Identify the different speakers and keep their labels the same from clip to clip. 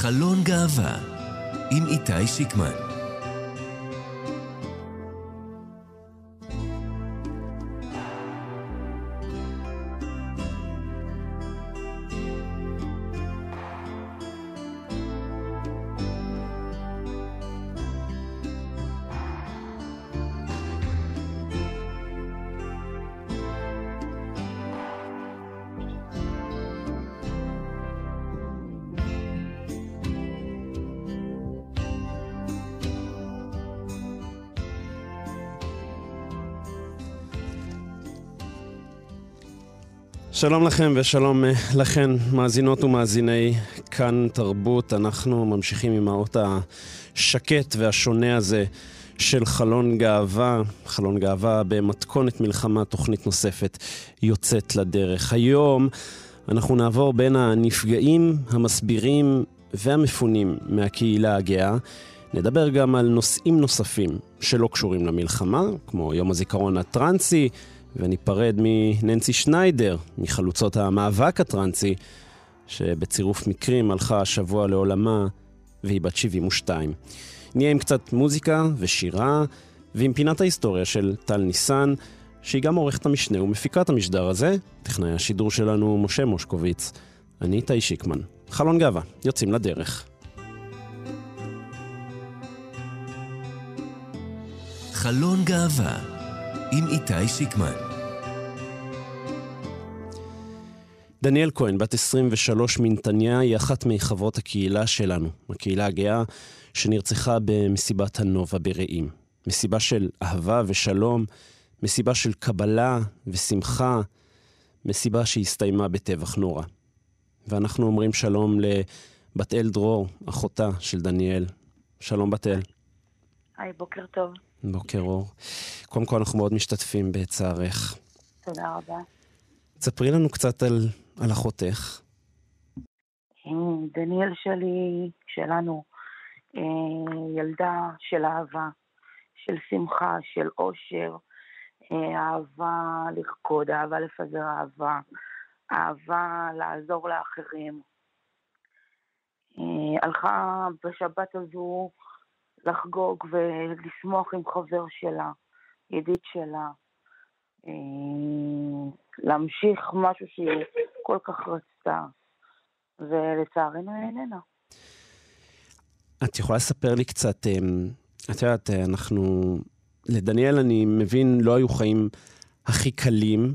Speaker 1: חלון גאווה עם איתי שיקמן שלום לכם ושלום אה, לכן, מאזינות ומאזיני כאן תרבות. אנחנו ממשיכים עם האות השקט והשונה הזה של חלון גאווה. חלון גאווה במתכונת מלחמה, תוכנית נוספת יוצאת לדרך. היום אנחנו נעבור בין הנפגעים, המסבירים והמפונים מהקהילה הגאה. נדבר גם על נושאים נוספים שלא קשורים למלחמה, כמו יום הזיכרון הטרנסי. וניפרד מננסי שניידר, מחלוצות המאבק הטרנסי, שבצירוף מקרים הלכה השבוע לעולמה והיא בת 72. נהיה עם קצת מוזיקה ושירה, ועם פינת ההיסטוריה של טל ניסן, שהיא גם עורכת המשנה ומפיקה את המשדר הזה. טכנאי השידור שלנו משה מושקוביץ. אני איתי שיקמן. חלון גאווה, יוצאים לדרך. חלון גאווה עם איתי שיקמן
Speaker 2: דניאל כהן, בת 23 מנתניה, היא אחת מחברות הקהילה שלנו, הקהילה הגאה, שנרצחה במסיבת הנובה ברעים. מסיבה של אהבה ושלום, מסיבה של קבלה ושמחה, מסיבה שהסתיימה בטבח נורא. ואנחנו אומרים שלום לבת אל דרור, אחותה של דניאל. שלום בת אל.
Speaker 3: היי, בוקר טוב.
Speaker 2: בוקר אור. קודם כל אנחנו מאוד משתתפים בצערך.
Speaker 3: תודה רבה.
Speaker 2: ספרי לנו קצת על על אחותך?
Speaker 3: דניאל שלי, שלנו, אה, ילדה של אהבה, של שמחה, של אושר, אה, אהבה לרקוד, אהבה לפזר אהבה, אהבה לעזור לאחרים. אה, הלכה בשבת הזו לחגוג ולשמוח עם חבר שלה, ידיד שלה. להמשיך משהו שהיא כל כך רצתה, ולצערנו היא איננה.
Speaker 2: את יכולה לספר לי קצת, אמ, את יודעת, אנחנו, לדניאל אני מבין, לא היו חיים הכי קלים,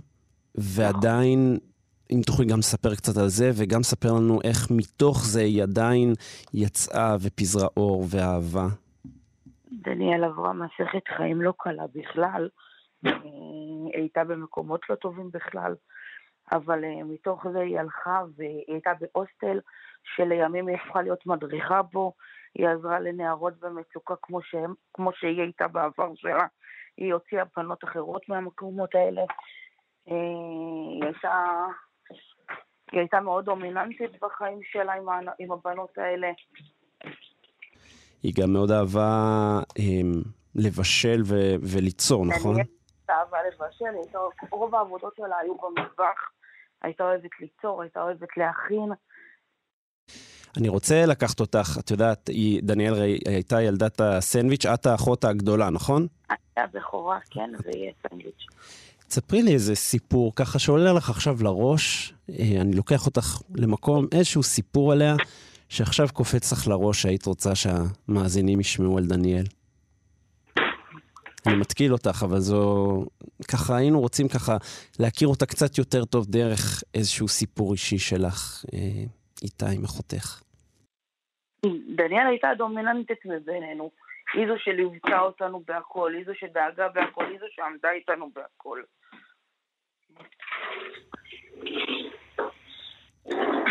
Speaker 2: ועדיין, אם תוכלי גם לספר קצת על זה, וגם לספר לנו איך מתוך זה היא עדיין יצאה ופיזרה אור ואהבה.
Speaker 3: דניאל עברה מסכת חיים לא קלה בכלל. היא הייתה במקומות לא טובים בכלל, אבל אה, מתוך זה היא הלכה והיא הייתה בהוסטל שלימים היא הפכה להיות מדריכה בו, היא עזרה לנערות במצוקה כמו, שהם, כמו שהיא הייתה בעבר שלה, היא הוציאה בנות אחרות מהמקומות האלה. אה, היא הייתה, היא הייתה מאוד דומיננטית בחיים שלה עם, עם הבנות האלה.
Speaker 2: היא גם מאוד אהבה אה, לבשל ו- וליצור, נכון?
Speaker 3: אהבה לבשל, הייתה, רוב העבודות שלה היו במטבח, הייתה אוהבת ליצור, הייתה אוהבת להכין.
Speaker 2: אני רוצה לקחת אותך, את יודעת, היא, דניאל הייתה ילדת הסנדוויץ', את האחות הגדולה, נכון?
Speaker 3: אני הבכורה, כן, ויהיה סנדוויץ'.
Speaker 2: תספרי לי איזה סיפור, ככה שעולה לך עכשיו לראש, אה, אני לוקח אותך למקום, איזשהו סיפור עליה, שעכשיו קופץ לך לראש שהיית רוצה שהמאזינים ישמעו על דניאל. אני מתקיל אותך, אבל זו... ככה היינו רוצים ככה להכיר אותה קצת יותר טוב דרך איזשהו סיפור אישי שלך אה, איתה עם אחותך.
Speaker 3: דניאל הייתה הדומיננטית מבינינו. היא זו שליוותה אותנו בהכל, היא זו שדאגה בהכל, היא זו שעמדה איתנו בהכל.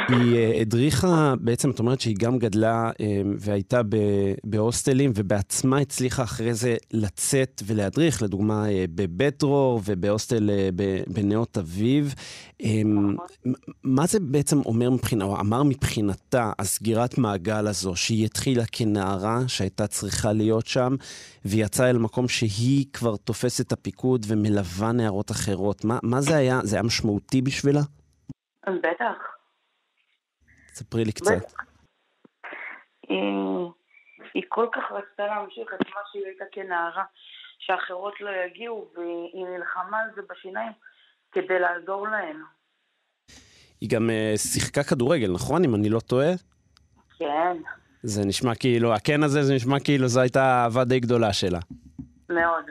Speaker 2: היא אה, הדריכה, בעצם את אומרת שהיא גם גדלה אה, והייתה בהוסטלים ובעצמה הצליחה אחרי זה לצאת ולהדריך, לדוגמה אה, בבית דרור ובהוסטל בנאות אביב. מה זה בעצם אומר מבחינה, או אמר מבחינתה, הסגירת מעגל הזו, שהיא התחילה כנערה שהייתה צריכה להיות שם, והיא יצאה אל מקום שהיא כבר תופסת את הפיקוד ומלווה נערות אחרות. מה, מה זה היה? זה היה משמעותי בשבילה?
Speaker 3: בטח.
Speaker 2: ספרי לי קצת.
Speaker 3: היא, היא כל כך רצתה להמשיך את מה שהיא הייתה כנערה, שאחרות לא יגיעו, והיא נלחמה על זה בשיניים כדי לעזור להן.
Speaker 2: היא גם uh, שיחקה כדורגל, נכון? אם אני לא טועה?
Speaker 3: כן.
Speaker 2: זה נשמע כאילו, הקן הזה, זה נשמע כאילו זו הייתה אהבה די גדולה שלה.
Speaker 3: מאוד.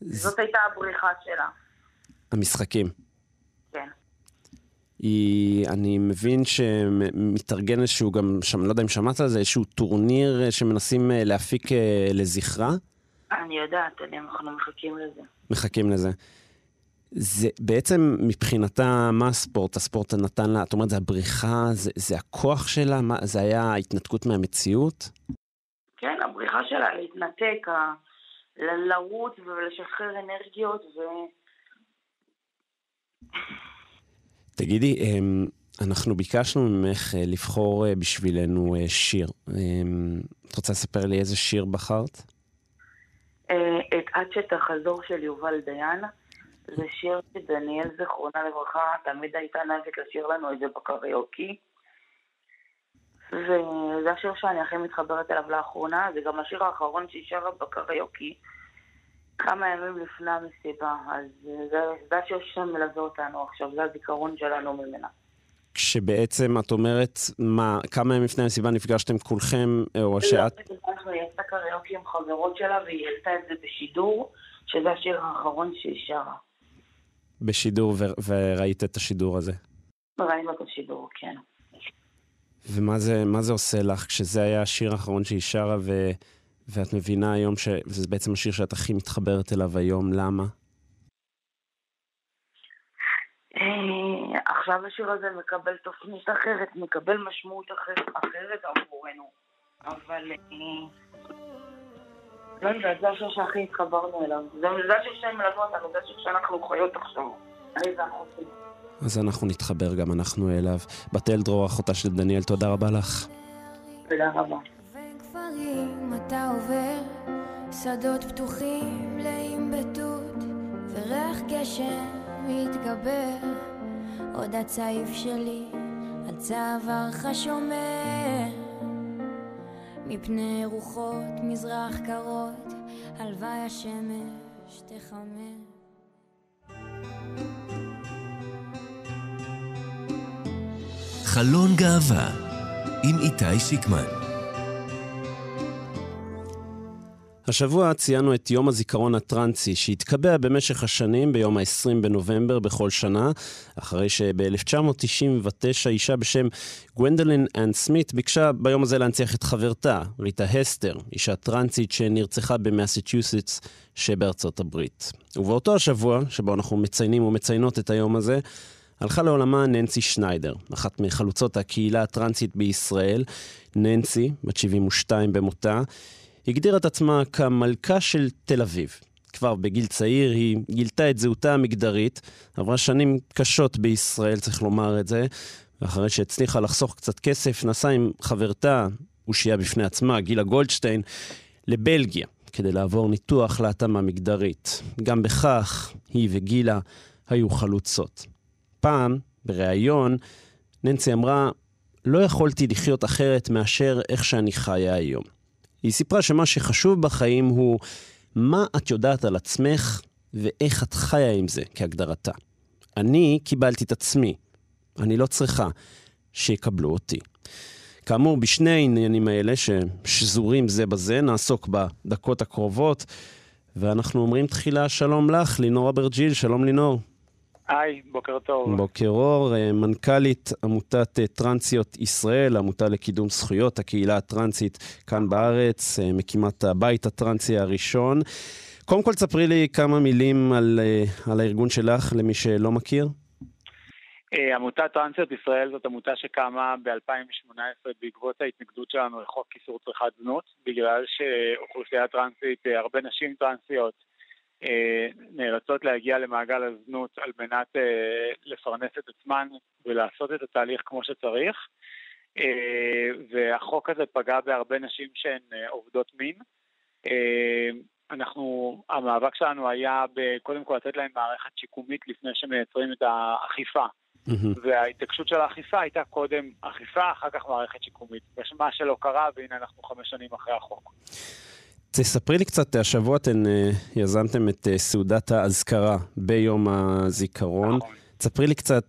Speaker 3: זאת הייתה הבריחה שלה.
Speaker 2: המשחקים. היא, אני מבין שמתארגן איזשהו גם, שם, לא יודע אם שמעת על זה, איזשהו טורניר אה, שמנסים אה, להפיק אה, לזכרה?
Speaker 3: אני יודעת, אנחנו מחכים לזה.
Speaker 2: מחכים לזה. זה בעצם מבחינתה, מה הספורט? הספורט נתן לה, את אומרת, זה הבריחה, זה, זה הכוח שלה? מה, זה היה ההתנתקות מהמציאות?
Speaker 3: כן, הבריחה שלה, להתנתק, ה... לרוץ ולשחרר אנרגיות ו...
Speaker 2: תגידי, אמ, אנחנו ביקשנו ממך אה, לבחור אה, בשבילנו אה, שיר. אמ, את רוצה לספר לי איזה שיר בחרת?
Speaker 3: את עד שתחזור של יובל דיין. זה שיר שדניאל, זכרונה לברכה, תמיד הייתה נהגת לשיר לנו את זה בקריוקי. וזה השיר שאני הכי מתחברת אליו לאחרונה, זה גם השיר האחרון שהיא שרה בקריוקי כמה ימים לפני המסיבה, אז זה, זה השיר שמלווה אותנו עכשיו, זה הזיכרון שלנו ממנה.
Speaker 2: כשבעצם את אומרת, מה, כמה ימים לפני המסיבה נפגשתם כולכם, או שאת...
Speaker 3: לא, היא עשתה קריוקי עם חברות שלה והיא העלתה את זה בשידור, שזה השיר האחרון שהיא שרה.
Speaker 2: בשידור, ו- וראית את השידור הזה?
Speaker 3: ראינו את השידור, כן.
Speaker 2: ומה זה, זה עושה לך כשזה היה השיר האחרון שהיא שרה, ו- ואת מבינה היום שזה בעצם השיר שאת הכי מתחברת אליו היום, למה?
Speaker 3: אה, עכשיו השיר הזה מקבל תוכנית אחרת, מקבל משמעות אחרת עבורנו, אבל אה, לא יודעת, זה השיר שהכי התחברנו אליו. זה השיר שמלווה אותנו, זה השיר שאנחנו חיות עכשיו.
Speaker 2: אז אנחנו נתחבר גם אנחנו אליו. בתל דרור, אחותה של דניאל, תודה רבה לך.
Speaker 3: תודה רבה.
Speaker 4: וכפרים אתה עובר, שדות פתוחים מלאים בתות, וריח גשם מתגבר, עוד הצעיף שלי על צווארך שומר. מפני רוחות מזרח קרות, הלוואי השמש תחמם.
Speaker 1: חלון גאווה עם איתי שיקמן
Speaker 2: השבוע ציינו את יום הזיכרון הטרנסי, שהתקבע במשך השנים ביום ה-20 בנובמבר בכל שנה, אחרי שב-1999 אישה בשם גוונדולין אן סמית ביקשה ביום הזה להנציח את חברתה, ריטה הסטר, אישה טרנסית שנרצחה במסצ'וסטס שבארצות הברית. ובאותו השבוע, שבו אנחנו מציינים ומציינות את היום הזה, הלכה לעולמה ננסי שניידר, אחת מחלוצות הקהילה הטרנסית בישראל. ננסי, בת 72 במותה, הגדירה את עצמה כמלכה של תל אביב. כבר בגיל צעיר היא גילתה את זהותה המגדרית, עברה שנים קשות בישראל, צריך לומר את זה, ואחרי שהצליחה לחסוך קצת כסף, נסעה עם חברתה, אושייה בפני עצמה, גילה גולדשטיין, לבלגיה, כדי לעבור ניתוח להתאמה מגדרית. גם בכך היא וגילה היו חלוצות. פעם, בריאיון, ננסי אמרה, לא יכולתי לחיות אחרת מאשר איך שאני חיה היום. היא סיפרה שמה שחשוב בחיים הוא מה את יודעת על עצמך ואיך את חיה עם זה כהגדרתה. אני קיבלתי את עצמי, אני לא צריכה שיקבלו אותי. כאמור, בשני העניינים האלה ששזורים זה בזה, נעסוק בדקות הקרובות, ואנחנו אומרים תחילה שלום לך, לינור אברג'יל, שלום לינור.
Speaker 5: היי, בוקר טוב.
Speaker 2: בוקר אור, אה, מנכ"לית עמותת אה, טרנסיות ישראל, עמותה לקידום זכויות הקהילה הטרנסית כאן בארץ, אה, מקימת הבית הטרנסי הראשון. קודם כל תספרי לי כמה מילים על, על הארגון שלך, למי שלא מכיר.
Speaker 5: עמותת טרנסיות ישראל זאת עמותה שקמה ב-2018 בעקבות ההתנגדות שלנו לחוק איסור צריכת זנות, בגלל שאוכלוסייה טרנסית, הרבה נשים טרנסיות, נאלצות להגיע למעגל הזנות על מנת אה, לפרנס את עצמן ולעשות את התהליך כמו שצריך. אה, והחוק הזה פגע בהרבה נשים שהן עובדות מין. אנחנו, המאבק שלנו היה קודם כל לתת להם מערכת שיקומית לפני שמייצרים את האכיפה Mm-hmm. וההתעקשות של האכיפה הייתה קודם אכיפה, אחר כך מערכת שיקומית. מה שלא קרה, והנה אנחנו חמש שנים אחרי החוק.
Speaker 2: תספרי לי קצת, השבוע אתן uh, יזמתם את uh, סעודת האזכרה ביום הזיכרון. נכון. תספרי לי קצת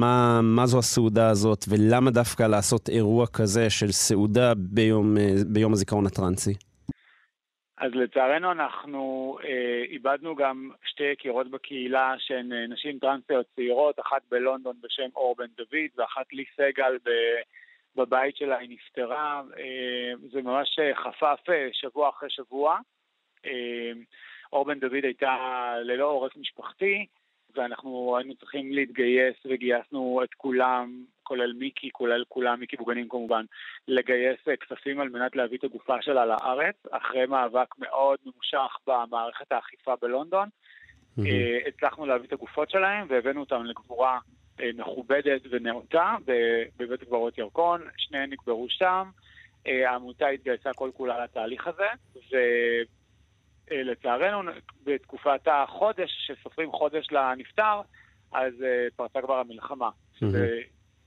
Speaker 2: מה, מה זו הסעודה הזאת ולמה דווקא לעשות אירוע כזה של סעודה ביום, uh, ביום הזיכרון הטרנסי.
Speaker 5: אז לצערנו אנחנו אה, איבדנו גם שתי יקירות בקהילה שהן אה, נשים טרנסיות צעירות, אחת בלונדון בשם אור בן דוד ואחת לי סגל ב, בבית שלה היא נפטרה. אה, זה ממש אה, חפף אה, שבוע אחרי שבוע. אה, אור בן דוד הייתה ללא עורף משפחתי, ואנחנו היינו צריכים להתגייס וגייסנו את כולם, כולל מיקי, כולל כולם, מיקי בוגנים כמובן, לגייס כספים על מנת להביא את הגופה שלה לארץ, אחרי מאבק מאוד ממושך במערכת האכיפה בלונדון. Mm-hmm. הצלחנו להביא את הגופות שלהם והבאנו אותם לגבורה מכובדת ונאותה בבית הקברות ירקון, שניהם נקברו שם. העמותה התגייסה כל כולה לתהליך הזה, ו... אה, לצערנו, בתקופת החודש, שסופרים חודש לנפטר, אז uh, פרצה כבר המלחמה.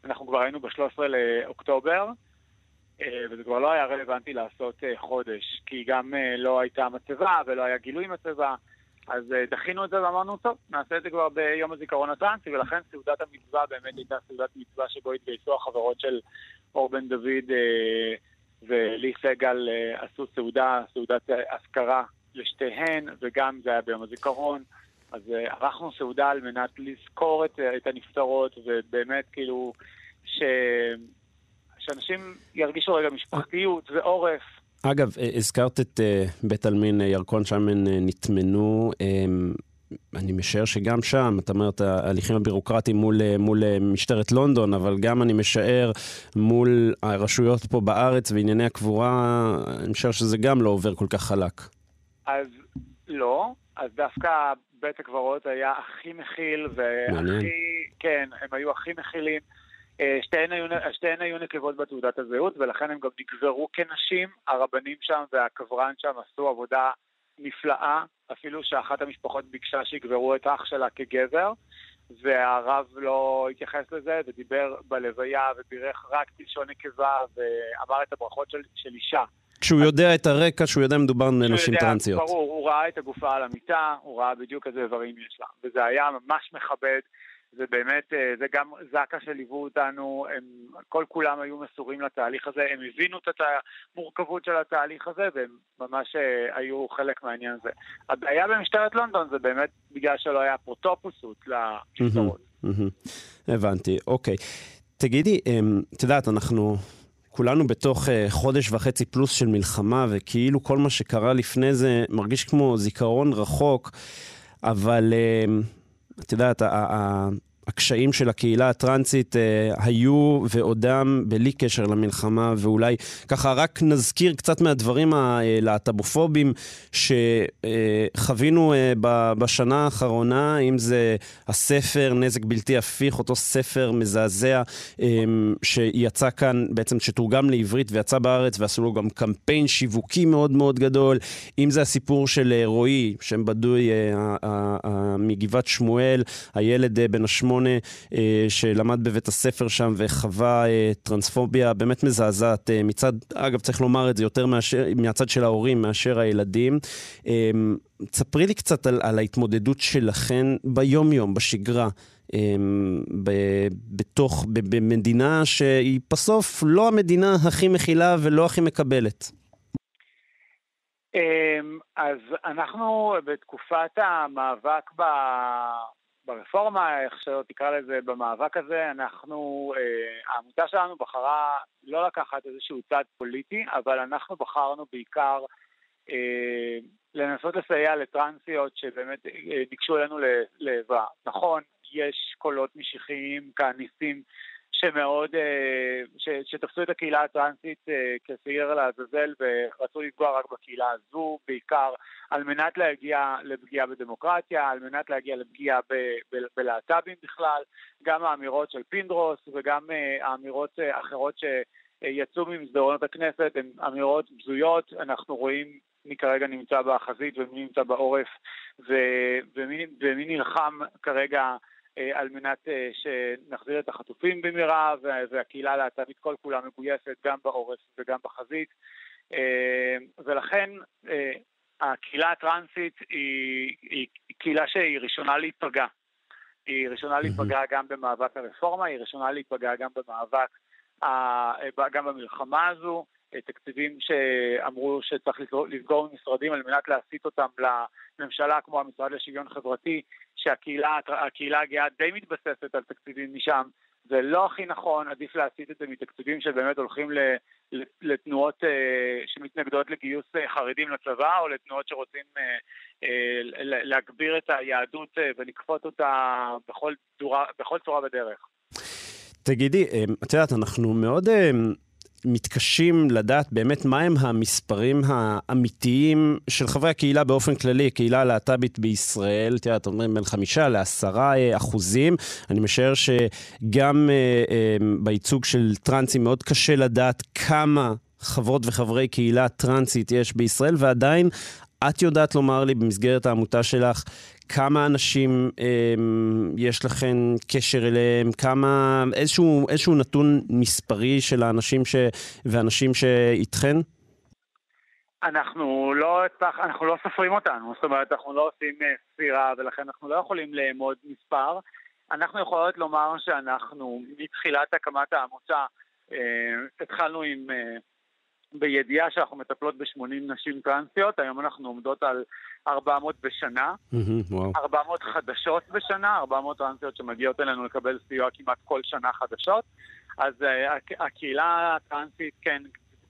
Speaker 5: אנחנו כבר היינו ב-13 לאוקטובר, וזה כבר לא היה רלוונטי לעשות חודש, כי גם לא הייתה מצבה ולא היה גילוי מצבה, אז uh, דחינו את זה ואמרנו, טוב, נעשה את זה כבר ביום הזיכרון הטרנסי, ולכן סעודת המצווה באמת הייתה סעודת מצווה שבו התגייסו החברות של אור בן דוד uh, ולי סגל uh, עשו סעודה, סעודת אזכרה לשתיהן, וגם זה היה ביום הזיכרון. אז ערכנו סעודה על מנת לזכור את, את הנפטרות, ובאמת כאילו, ש... שאנשים ירגישו רגע משפחתיות ועורף.
Speaker 2: אגב, אה, הזכרת את uh, בית עלמין ירקון, שם הן uh, נטמנו. Um, אני משער שגם שם, אתה אומר את ההליכים הבירוקרטיים מול, מול משטרת לונדון, אבל גם אני משער מול הרשויות פה בארץ וענייני הקבורה, אני משער שזה גם לא עובר כל כך חלק.
Speaker 5: אז לא, אז דווקא בית הקברות היה הכי מכיל והכי, כן, הם היו הכי מכילים. אה, שתיהן היו, שתיהן היו נקבות בתעודת הזהות, ולכן הם גם נגזרו כנשים. הרבנים שם והקברן שם עשו עבודה נפלאה, אפילו שאחת המשפחות ביקשה שיגברו את אח שלה כגבר, והרב לא התייחס לזה ודיבר בלוויה ובירך רק בלשון נקבה ואמר את הברכות של, של אישה.
Speaker 2: כשהוא יודע את הרקע, שהוא יודע מדובר בנשים טרנסיות.
Speaker 5: ברור, הוא ראה את הגופה על המיטה, הוא ראה בדיוק איזה איברים יש לה. וזה היה ממש מכבד, זה באמת, אה, זה גם זק"א שליוו אותנו, הם כל כולם היו מסורים לתהליך הזה, הם הבינו את המורכבות של התהליך הזה, והם ממש אה, היו חלק מהעניין הזה. הבעיה במשטרת לונדון זה באמת בגלל שלא היה פרוטופוסות למשטרות.
Speaker 2: הבנתי, אוקיי. תגידי, אמ, את יודעת, אנחנו כולנו בתוך uh, חודש וחצי פלוס של מלחמה, וכאילו כל מה שקרה לפני זה מרגיש כמו זיכרון רחוק, אבל uh, את יודעת, הקשיים של הקהילה הטרנסית אה, היו ועודם בלי קשר למלחמה, ואולי ככה רק נזכיר קצת מהדברים הלהט"בופובים שחווינו אה, בשנה האחרונה, אם זה הספר נזק בלתי הפיך, אותו ספר מזעזע אה, שיצא כאן, בעצם שתורגם לעברית ויצא בארץ, ועשו לו גם קמפיין שיווקי מאוד מאוד גדול, אם זה הסיפור של רועי, שם בדוי מגבעת שמואל, הילד בן השמונה, שמונה, אה, שלמד בבית הספר שם וחווה אה, טרנספוביה באמת מזעזעת אה, מצד, אגב, צריך לומר את זה יותר מאשר, מהצד של ההורים מאשר הילדים. תספרי לי קצת על, על ההתמודדות שלכן ביום-יום, בשגרה. בתוך, במדינה שהיא בסוף לא המדינה הכי מכילה ולא הכי מקבלת.
Speaker 5: אז אנחנו בתקופת המאבק ברפורמה, איך שלא תקרא לזה, במאבק הזה, אנחנו, אה, העמותה שלנו בחרה לא לקחת איזשהו צד פוליטי, אבל אנחנו בחרנו בעיקר אה, לנסות לסייע לטרנסיות שבאמת אה, ניגשו אלינו לעזרה. נכון, יש קולות משיחיים, כהניסים, שמאוד, אה, ש, שתפסו את הקהילה הטרנסית אה, כשעיר לעזאזל ורצו לפגוע רק בקהילה הזו, בעיקר על מנת להגיע לפגיעה בדמוקרטיה, על מנת להגיע לפגיעה בלהט"בים בכלל, גם האמירות של פינדרוס וגם אה, האמירות אחרות שיצאו ממסדרונות הכנסת הן אמירות בזויות, אנחנו רואים מי כרגע נמצא בחזית ומי נמצא בעורף ומי, ומי נלחם כרגע על מנת שנחזיר את החטופים במהרה, והקהילה הלהט"בית כל כולה מגויסת גם בעורף וגם בחזית. ולכן הקהילה הטרנסית היא, היא קהילה שהיא ראשונה להיפגע. היא ראשונה להיפגע גם במאבק הרפורמה, היא ראשונה להיפגע גם במאבק, גם במלחמה הזו. תקציבים שאמרו שצריך לסגור משרדים על מנת להסיט אותם לממשלה כמו המשרד לשוויון חברתי, שהקהילה הגאה די מתבססת על תקציבים משם. זה לא הכי נכון, עדיף להסיט את זה מתקציבים שבאמת הולכים לתנועות אה, שמתנגדות לגיוס אה, חרדים לצבא, או לתנועות שרוצים אה, להגביר את היהדות ולכפות אותה בכל צורה, בכל צורה ודרך.
Speaker 2: תגידי, את יודעת, אנחנו מאוד מתקשים לדעת באמת מהם המספרים האמיתיים של חברי הקהילה באופן כללי, הקהילה הלהט"בית בישראל, את יודעת, אומרים בין חמישה לעשרה אחוזים. אני משער שגם אה, אה, בייצוג של טרנסים מאוד קשה לדעת כמה חברות וחברי קהילה טרנסית יש בישראל, ועדיין את יודעת לומר לי במסגרת העמותה שלך כמה אנשים אה, יש לכם קשר אליהם, כמה, איזשהו, איזשהו נתון מספרי של האנשים ש, ואנשים שאיתכן?
Speaker 5: אנחנו לא, אנחנו לא סופרים אותנו, זאת אומרת, אנחנו לא עושים אה, ספירה ולכן אנחנו לא יכולים לאמוד מספר. אנחנו יכולות לומר שאנחנו מתחילת הקמת העמותה אה, התחלנו עם... אה, בידיעה שאנחנו מטפלות ב-80 נשים טרנסיות, היום אנחנו עומדות על 400 בשנה,
Speaker 2: mm-hmm, wow.
Speaker 5: 400 חדשות בשנה, 400 טרנסיות שמגיעות אלינו לקבל סיוע כמעט כל שנה חדשות, אז uh, הקהילה הטרנסית כן,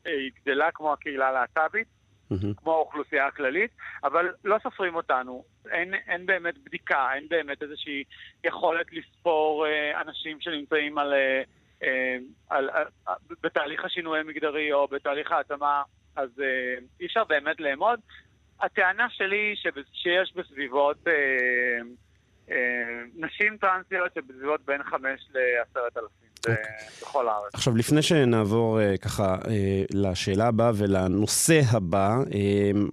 Speaker 5: היא גדלה כמו הקהילה הלהט"בית, mm-hmm. כמו האוכלוסייה הכללית, אבל לא סופרים אותנו, אין, אין באמת בדיקה, אין באמת איזושהי יכולת לספור uh, אנשים שנמצאים על... Uh, אה, על, על, על, בתהליך השינוי המגדרי או בתהליך ההתאמה, אז אה, אי אפשר באמת לאמוד. הטענה שלי שיש בסביבות אה, נשים טרנסיות שבסביבות בין חמש לעשרת אלפים. אוקיי. בכל הארץ.
Speaker 2: עכשיו, לפני שנעבור uh, ככה uh, לשאלה הבאה ולנושא הבא,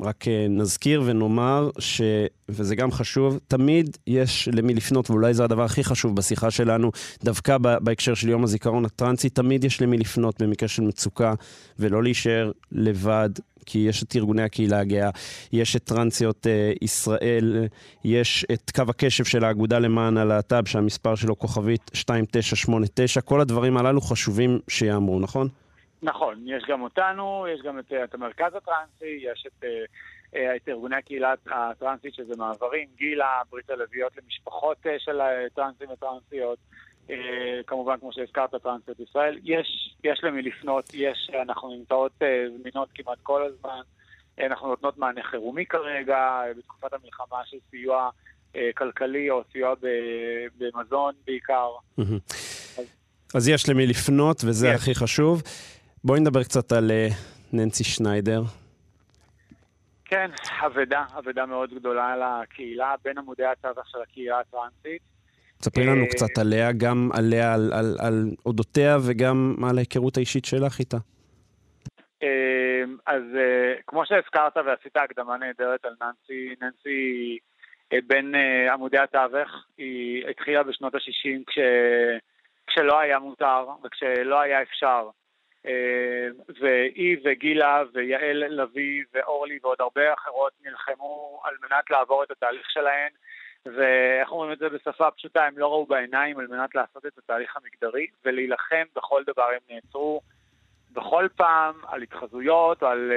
Speaker 2: רק נזכיר ונאמר ש... וזה גם חשוב, תמיד יש למי לפנות, ואולי זה הדבר הכי חשוב בשיחה שלנו, דווקא בהקשר של יום הזיכרון הטרנסי, תמיד יש למי לפנות במקרה של מצוקה, ולא להישאר לבד כי יש את ארגוני הקהילה הגאה, יש את טרנסיות אה, ישראל, יש את קו הקשב של האגודה למען הלהט"ב, שהמספר שלו כוכבית 2989, כל הדברים הללו חשובים שיאמרו, נכון?
Speaker 5: נכון, יש גם אותנו, יש גם את, את המרכז הטרנסי, יש את... אה, אה, את ארגוני הקהילה הטרנסית, שזה מעברים, גילה, ברית הלוויות למשפחות אה, של טרנסים וטרנסיות, אה, כמובן, כמו שהזכרת, טרנסיות ישראל. יש, יש למי לפנות, יש, אנחנו נמצאות אה, זמינות כמעט כל הזמן. אנחנו נותנות מענה חירומי כרגע, אה, בתקופת המלחמה של סיוע כלכלי או סיוע במזון בעיקר.
Speaker 2: אז יש למי לפנות, וזה. הכי חשוב. בואי נדבר קצת על ננסי שניידר.
Speaker 5: כן, אבדה, אבדה מאוד גדולה על הקהילה, בין עמודי התווך של הקהילה הטרנסית.
Speaker 2: תספרי לנו קצת עליה, גם עליה, על, על, על אודותיה וגם על ההיכרות האישית שלך איתה.
Speaker 5: אמ, אז אה, כמו שהזכרת ועשית הקדמה נהדרת על ננסי, ננסי אה, בין אה, עמודי התווך, היא התחילה בשנות ה-60 כש... כשלא היה מותר וכשלא היה אפשר. והיא וגילה ויעל לביא ואורלי ועוד הרבה אחרות נלחמו על מנת לעבור את התהליך שלהן ואיך אומרים את זה בשפה פשוטה, הם לא ראו בעיניים על מנת לעשות את התהליך המגדרי ולהילחם בכל דבר. הם נעצרו בכל פעם על התחזויות, על,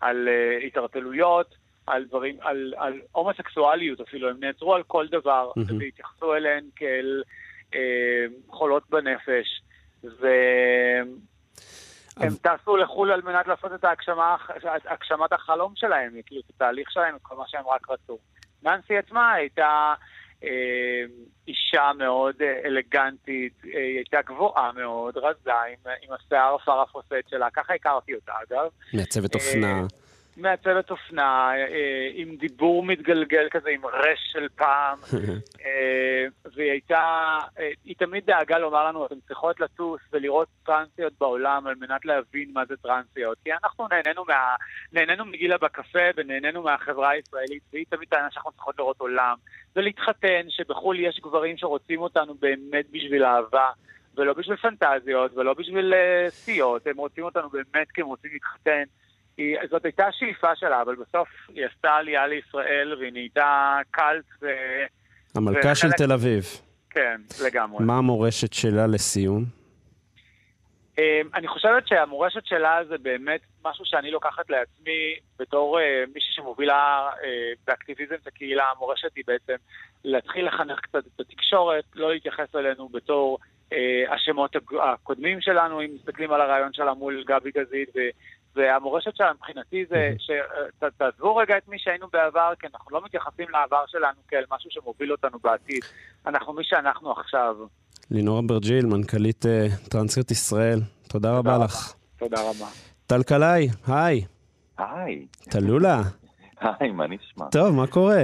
Speaker 5: על uh, התערטלויות, על דברים, על, על הומוסקסואליות אפילו, הם נעצרו על כל דבר mm-hmm. והתייחסו אליהן כאל uh, חולות בנפש. והם הם טסו לחו"ל על מנת לעשות את ההגשמה, הגשמת החלום שלהם, כאילו את התהליך שלהם, כל מה שהם רק רצו. ננסי עצמה הייתה אה, אישה מאוד אה, אלגנטית, אה, היא הייתה גבוהה מאוד, רזה, עם, עם השיער הפרפוסט שלה, ככה הכרתי אותה אגב.
Speaker 2: מעצבת אופנה.
Speaker 5: מעצבת אופנה, אה, עם דיבור מתגלגל כזה, עם רש של פעם, אה, והיא הייתה, אה, היא תמיד דאגה לומר לנו, אתן צריכות לטוס ולראות טרנסיות בעולם על מנת להבין מה זה טרנסיות. כי אנחנו נהנינו, מה, נהנינו מגילה בקפה ונהנינו מהחברה הישראלית, והיא תמיד טענה שאנחנו צריכות לראות עולם. ולהתחתן, שבחו"ל יש גברים שרוצים אותנו באמת בשביל אהבה. ולא בשביל פנטזיות, ולא בשביל סיעות, הם רוצים אותנו באמת כי הם רוצים להתחתן. היא, זאת הייתה השאיפה שלה, אבל בסוף היא עשתה עלייה לישראל והיא נהייתה קאלט ו...
Speaker 2: המלכה וחלק... של תל אביב.
Speaker 5: כן, לגמרי.
Speaker 2: מה המורשת שלה לסיום?
Speaker 5: אמ, אני חושבת שהמורשת שלה זה באמת משהו שאני לוקחת לעצמי בתור uh, מישהי שמובילה uh, באקטיביזם את הקהילה. המורשת היא בעצם להתחיל לחנך קצת את התקשורת, לא להתייחס אלינו בתור השמות הקודמים שלנו, אם מסתכלים על הרעיון שלה מול גבי גזית והמורשת שלה מבחינתי זה שתעזבו רגע את מי שהיינו בעבר, כי אנחנו לא מתייחסים לעבר שלנו כאל משהו שמוביל אותנו בעתיד. אנחנו מי שאנחנו עכשיו.
Speaker 2: לינור אברג'יל, מנכ"לית uh, טרנסיות ישראל, תודה, תודה רבה לך.
Speaker 5: תודה רבה.
Speaker 2: טל קלעי, היי.
Speaker 6: היי.
Speaker 2: טלולה.
Speaker 6: היי, מה נשמע?
Speaker 2: טוב, מה קורה?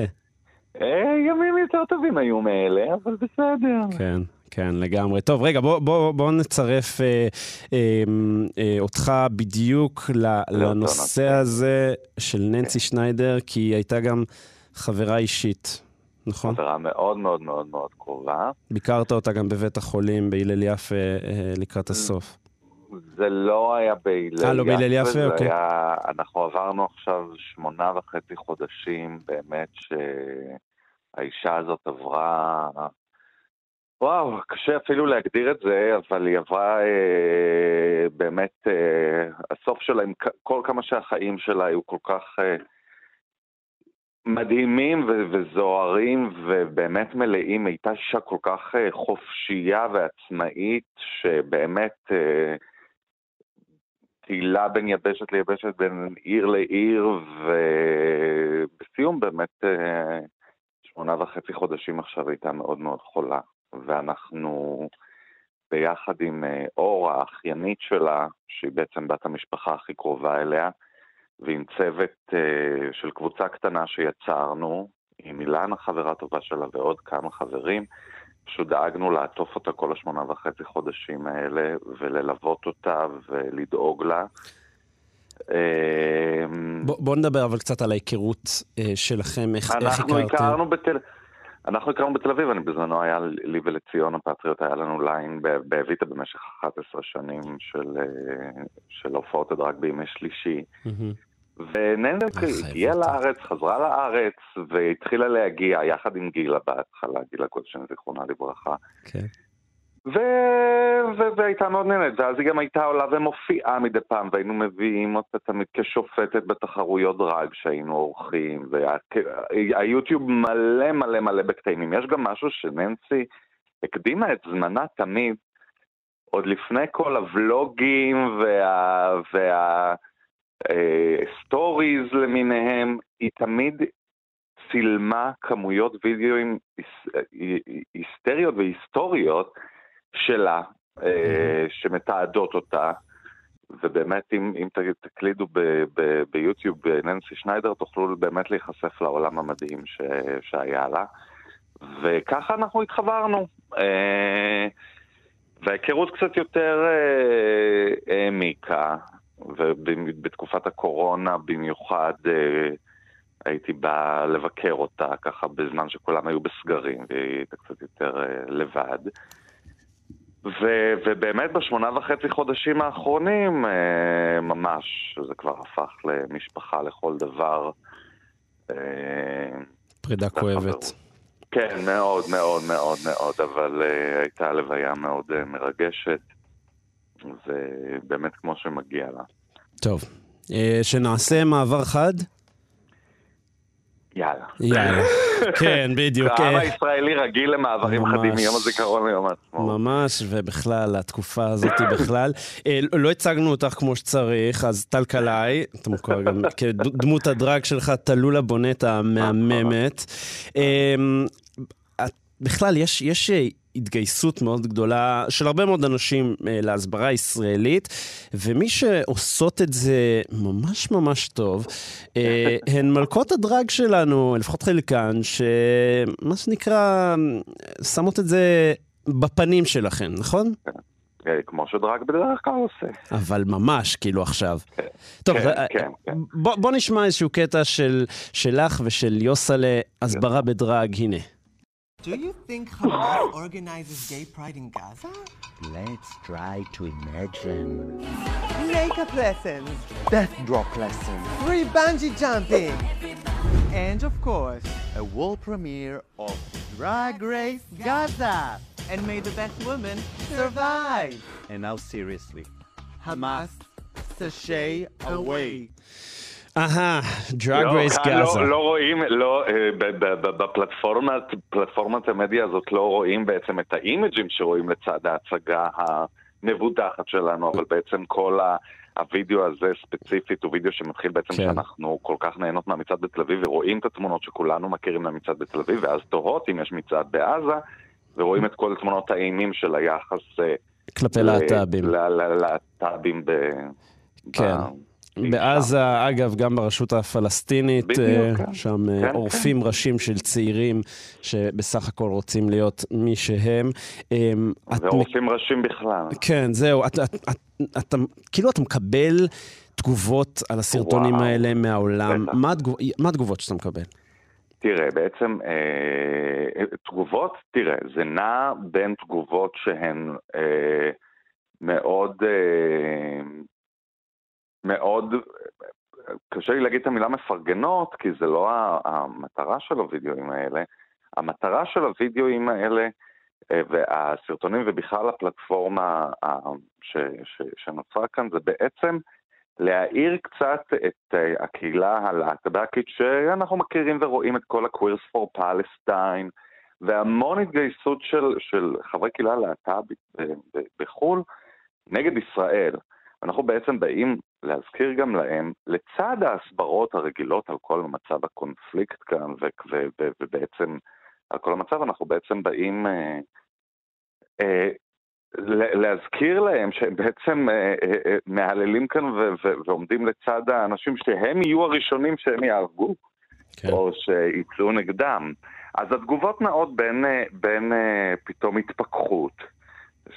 Speaker 6: אה, ימים יותר טובים היו מאלה, אבל בסדר.
Speaker 2: כן. כן, לגמרי. טוב, רגע, בוא, בוא, בוא נצרף אה, אה, אה, אותך בדיוק לנושא הזה של ננסי שניידר, כי היא הייתה גם חברה אישית, נכון?
Speaker 6: חברה מאוד מאוד מאוד מאוד קרובה.
Speaker 2: ביקרת אותה גם בבית החולים בהלל יפה אה, לקראת הסוף.
Speaker 6: זה לא היה בהלל יפה.
Speaker 2: אה, לא בהלל יפה? אוקיי.
Speaker 6: היה, אנחנו עברנו עכשיו שמונה וחצי חודשים, באמת שהאישה הזאת עברה וואו, קשה אפילו להגדיר את זה, אבל היא עברה אה, באמת, אה, הסוף שלה, עם כל כמה שהחיים שלה היו כל כך אה, מדהימים ו- וזוהרים ובאמת מלאים, הייתה אישה כל כך אה, חופשייה ועצמאית, שבאמת אה, בין יבשת ליבשת, בין עיר לעיר, ובסיום באמת אה, שמונה וחצי חודשים עכשיו הייתה מאוד מאוד חולה. ואנחנו ביחד עם אה, אור, האחיינית שלה, שהיא בעצם בת המשפחה הכי קרובה אליה, ועם צוות uh, של קבוצה קטנה שיצרנו, עם אילנה חברה טובה שלה ועוד כמה חברים, פשוט דאגנו לעטוף אותה כל השמונה וחצי חודשים האלה, וללוות אותה ולדאוג לה.
Speaker 2: אמ, בוא, בוא נדבר אבל קצת על ההיכרות שלכם, איך, איך הכרתם.
Speaker 6: אנחנו הכרנו בתל... אנחנו הכרנו בתל אביב, אני בזמנו היה לי ולציון הפטריוט, היה לנו ליין באביטה במשך 11 שנים של, אה, של הופעות הדרג בימי שלישי. וננדל הגיעה לארץ, חזרה לארץ, והתחילה להגיע יחד עם גילה בהתחלה, גילה גולדשטיין, זיכרונה לברכה. כן. ו- ו- והייתה מאוד נהנית, ואז היא גם הייתה עולה ומופיעה מדי פעם, והיינו מביאים אותה תמיד כשופטת בתחרויות דרג שהיינו עורכים, והיוטיוב מלא מלא מלא בקטעים. יש גם משהו שננסי הקדימה את זמנה תמיד, עוד לפני כל הוולוגים וה... וה stories אה, למיניהם, היא תמיד צילמה כמויות וידאוים היסטריות והיסטוריות שלה, אה, שמתעדות אותה, ובאמת אם, אם תקלידו ב, ב, ביוטיוב ננסי שניידר, תוכלו באמת להיחשף לעולם המדהים ש, שהיה לה. וככה אנחנו התחברנו. אה, וההיכרות קצת יותר אה, העמיקה, ובתקופת הקורונה במיוחד הייתי בא לבקר אותה ככה בזמן שכולם היו בסגרים והיא הייתה קצת יותר לבד. ו- ובאמת בשמונה וחצי חודשים האחרונים, אה, ממש, זה כבר הפך למשפחה לכל דבר.
Speaker 2: אה, פרידה כואבת.
Speaker 6: כן, מאוד מאוד מאוד מאוד, אבל אה, הייתה לוויה מאוד אה, מרגשת, ובאמת כמו שמגיע לה.
Speaker 2: טוב, אה, שנעשה מעבר חד?
Speaker 6: יאללה.
Speaker 2: יאללה, כן, בדיוק.
Speaker 6: העם אה, הישראלי רגיל למעברים חדים מיום הזיכרון ליום העצמאות.
Speaker 2: ממש, ובכלל, התקופה הזאת בכלל. אה, לא הצגנו אותך כמו שצריך, אז טל קלעי, אתה מוכר גם כדמות הדרג שלך, תלולה בונט המהממת. בכלל, יש, יש התגייסות מאוד גדולה של הרבה מאוד אנשים אה, להסברה ישראלית, ומי שעושות את זה ממש ממש טוב, אה, הן מלכות הדרג שלנו, לפחות חלקן, שמה שנקרא, שמות את זה בפנים שלכם, נכון?
Speaker 6: אה, כמו שדרג בדרך כלל עושה.
Speaker 2: אבל ממש, כאילו עכשיו.
Speaker 6: כן,
Speaker 2: טוב,
Speaker 6: כן,
Speaker 2: אה,
Speaker 6: כן, כן.
Speaker 2: בוא, בוא נשמע איזשהו קטע של, שלך ושל יוסלה, הסברה בדרג, הנה.
Speaker 7: Do you think Hamas organizes gay pride in Gaza?
Speaker 8: Let's try to imagine.
Speaker 7: Makeup lessons,
Speaker 8: Death drop lesson.
Speaker 7: free bungee jumping, and of course,
Speaker 8: A world premiere of Drag Race Gaza.
Speaker 7: and may the best woman survive.
Speaker 8: And now seriously. Hamas, sashay away.
Speaker 2: אהה, דרג
Speaker 6: לא,
Speaker 2: רייס
Speaker 6: כאן
Speaker 2: גאזה.
Speaker 6: לא, לא רואים, לא, אה, בפלטפורמת פלטפורמת המדיה הזאת לא רואים בעצם את האימג'ים שרואים לצד ההצגה המבודחת שלנו, אבל בעצם כל ה... הווידאו הזה ספציפית הוא וידאו שמתחיל בעצם
Speaker 2: כן.
Speaker 6: שאנחנו כל כך נהנות מהמצעד בתל אביב ורואים את התמונות שכולנו מכירים מהמצעד בתל אביב ואז תוהות אם יש מצעד בעזה ורואים את כל תמונות האימים של היחס אה,
Speaker 2: כלפי להט"בים.
Speaker 6: להט"בים ב...
Speaker 2: כן.
Speaker 6: ב-
Speaker 2: בעזה, אגב, גם ברשות הפלסטינית,
Speaker 6: בדיוק,
Speaker 2: אה,
Speaker 6: כן.
Speaker 2: שם אה,
Speaker 6: כן,
Speaker 2: עורפים ראשים של צעירים שבסך הכל רוצים להיות מי שהם. אה, את
Speaker 6: ועורפים ראשים בכלל.
Speaker 2: כן, זהו, את, את, את, אתה, כאילו אתה מקבל תגובות על הסרטונים
Speaker 6: וואו.
Speaker 2: האלה מהעולם.
Speaker 6: בטח.
Speaker 2: מה, התגוב, מה התגובות שאתה מקבל?
Speaker 6: תראה, בעצם אה, תגובות, תראה, זה נע בין תגובות שהן אה, מאוד, אה, מאוד, קשה לי להגיד את המילה מפרגנות, כי זה לא המטרה של הווידאוים האלה. המטרה של הווידאוים האלה אה, והסרטונים ובכלל הפלטפורמה אה, ש, ש, שנוצרה כאן זה בעצם להאיר קצת את אה, הקהילה הלהט"בקית שאנחנו מכירים ורואים את כל ה-Queers for Palestine והמון התגייסות של, של חברי קהילה להט"בית בחו"ל נגד ישראל. אנחנו בעצם באים להזכיר גם להם, לצד ההסברות הרגילות על כל מצב הקונפליקט כאן ו- ו- ו- ובעצם על כל המצב, אנחנו בעצם באים אה, אה, להזכיר להם שהם בעצם אה, אה, אה, מהללים כאן ו- ו- ועומדים לצד האנשים שהם יהיו הראשונים שהם יהרגו,
Speaker 2: כן.
Speaker 6: או שיצאו נגדם. אז התגובות נעות בין, אה, בין אה, פתאום התפכחות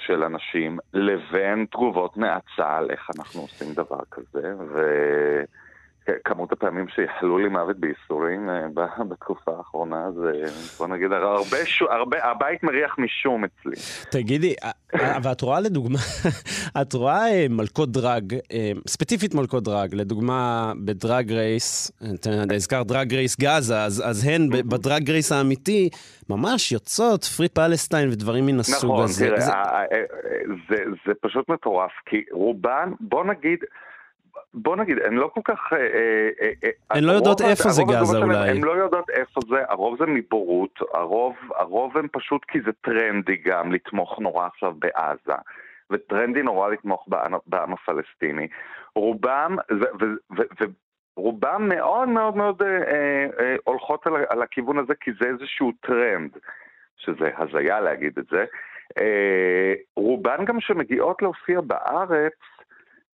Speaker 6: של אנשים לבין תגובות נאצה על איך אנחנו עושים דבר כזה, וכמות הפעמים שיחלו לי מוות בייסורים אה, בתקופה האחרונה, זה בוא נגיד הרבה, הרבה, הבית מריח משום אצלי.
Speaker 2: תגידי, אה, אה, ואת רואה לדוגמה, את רואה אה, מלכות דרג, אה, ספציפית מלכות דרג, לדוגמה בדרג רייס, הזכרת דרג רייס גאזה, אז, אז הן בדרג רייס האמיתי ממש יוצאות פרי פלסטיין ודברים מן הסוג
Speaker 6: נכון,
Speaker 2: הזה.
Speaker 6: תראה,
Speaker 2: זה-
Speaker 6: ה- ה- ה- זה, זה פשוט מטורף, כי רובן, בוא נגיד, בוא נגיד, הן לא כל כך... אה, אה, אה,
Speaker 2: הן לא יודעות איפה זה גזה אולי.
Speaker 6: הן לא יודעות איפה זה, הרוב זה מבורות, הרוב, הרוב הם פשוט כי זה טרנדי גם לתמוך נורא עכשיו בעזה, וטרנדי נורא לתמוך בעם, הפלסטיני. רובם, ורובם מאוד מאוד מאוד הולכות על, הכיוון הזה, כי זה איזשהו טרנד, שזה הזיה להגיד את זה. רובן גם שמגיעות להופיע בארץ,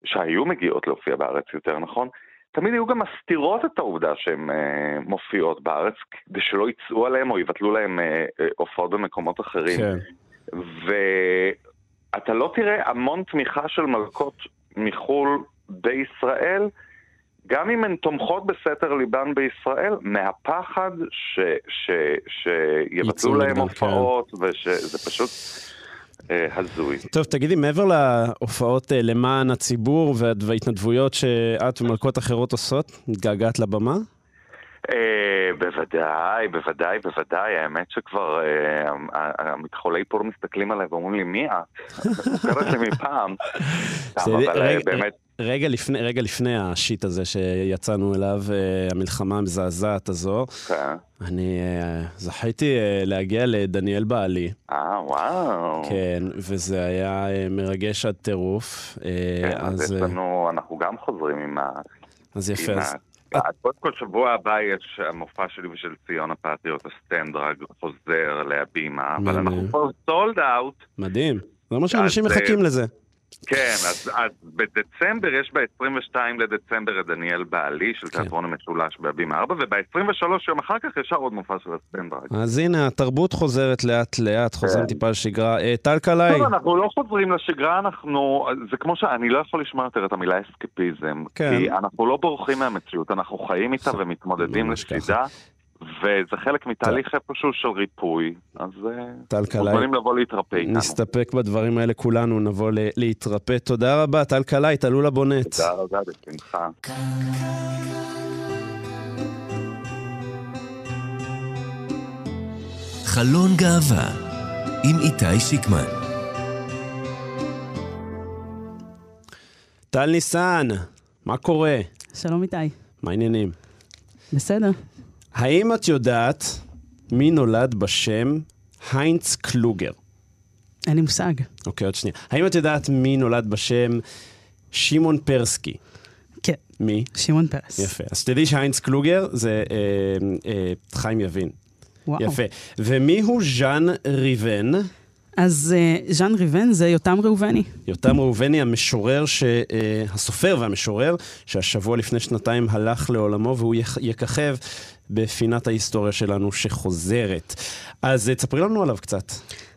Speaker 6: שהיו מגיעות להופיע בארץ יותר נכון, תמיד היו גם מסתירות את העובדה שהן אה, מופיעות בארץ, כדי שלא יצאו עליהן או יבטלו להן אה, אה, הופעות במקומות אחרים.
Speaker 2: כן.
Speaker 6: ואתה לא תראה המון תמיכה של מלכות מחו"ל בישראל, גם אם הן תומכות בסתר ליבן בישראל, מהפחד ש, ש, שיבטלו להם
Speaker 2: נגדן,
Speaker 6: הופעות, ושזה פשוט אה, הזוי.
Speaker 2: טוב, תגידי, מעבר להופעות אה, למען הציבור וה- וההתנדבויות שאת ומלכות אחרות עושות, מתגעגעת לבמה?
Speaker 6: אה, בוודאי, בוודאי, בוודאי, האמת שכבר אה, המתחולי פור מסתכלים עליי ואומרים לי, מי את? מוכרת לי מפעם. אבל אה, באמת,
Speaker 2: רגע לפני, רגע לפני השיט הזה שיצאנו אליו, אה, המלחמה המזעזעת הזו,
Speaker 6: כן.
Speaker 2: אני אה, זכיתי אה, להגיע לדניאל בעלי,
Speaker 6: אה, וואו.
Speaker 2: כן, וזה היה מרגש עד טירוף.
Speaker 6: כן, אז יש
Speaker 2: אז, אה,
Speaker 6: לנו, אנחנו גם חוזרים עם ה...
Speaker 2: אז יפה,
Speaker 6: עם
Speaker 2: אז,
Speaker 6: קודם כל, שבוע הבא יש המופע שלי ושל ציון הפטריוט, הסטנדרג, חוזר להבימה, אבל אנחנו פה סולד אאוט.
Speaker 2: מדהים. זה אומר שאנשים מחכים לזה.
Speaker 6: כן, אז, אז בדצמבר יש ב-22 לדצמבר את דניאל בעלי של כן. תיאטרון המשולש בהבימה 4, וב-23 יום אחר כך ישר עוד מופע של הסטנדרג.
Speaker 2: אז הנה, התרבות חוזרת לאט לאט, חוזרים כן. טיפה לשגרה. אה, טל קלעי.
Speaker 6: טוב, אנחנו לא חוזרים לשגרה, אנחנו... זה כמו שאני לא יכול לשמוע יותר את המילה אסקפיזם. כן. כי אנחנו לא בורחים מהמציאות, אנחנו חיים איתה ומתמודדים לצידה. וזה חלק מתהליך איפשהו של ריפוי, אז אה, מוזמנים לבוא להתרפא איתנו.
Speaker 2: נסתפק בדברים האלה כולנו, נבוא להתרפא. תודה רבה, טל קלעי, תעלו לבונט.
Speaker 6: תודה רבה, בשמחה.
Speaker 1: חלון גאווה עם איתי שיקמן.
Speaker 2: טל ניסן, מה קורה?
Speaker 9: שלום איתי.
Speaker 2: מה העניינים?
Speaker 9: בסדר.
Speaker 2: האם את יודעת מי נולד בשם היינץ קלוגר?
Speaker 9: אין לי מושג.
Speaker 2: אוקיי, עוד שנייה. האם את יודעת מי נולד בשם שמעון פרסקי?
Speaker 9: כן.
Speaker 2: מי?
Speaker 9: שמעון פרס.
Speaker 2: יפה. אז תדעי שהיינץ קלוגר זה אה, אה, חיים יבין.
Speaker 9: וואו.
Speaker 2: יפה. ומי הוא ז'אן ריבן?
Speaker 9: אז uh, ז'אן ריבן זה יותם ראובני.
Speaker 2: יותם ראובני, המשורר, ש, uh, הסופר והמשורר, שהשבוע לפני שנתיים הלך לעולמו, והוא יככב בפינת ההיסטוריה שלנו שחוזרת. אז uh, תספרי לנו עליו קצת.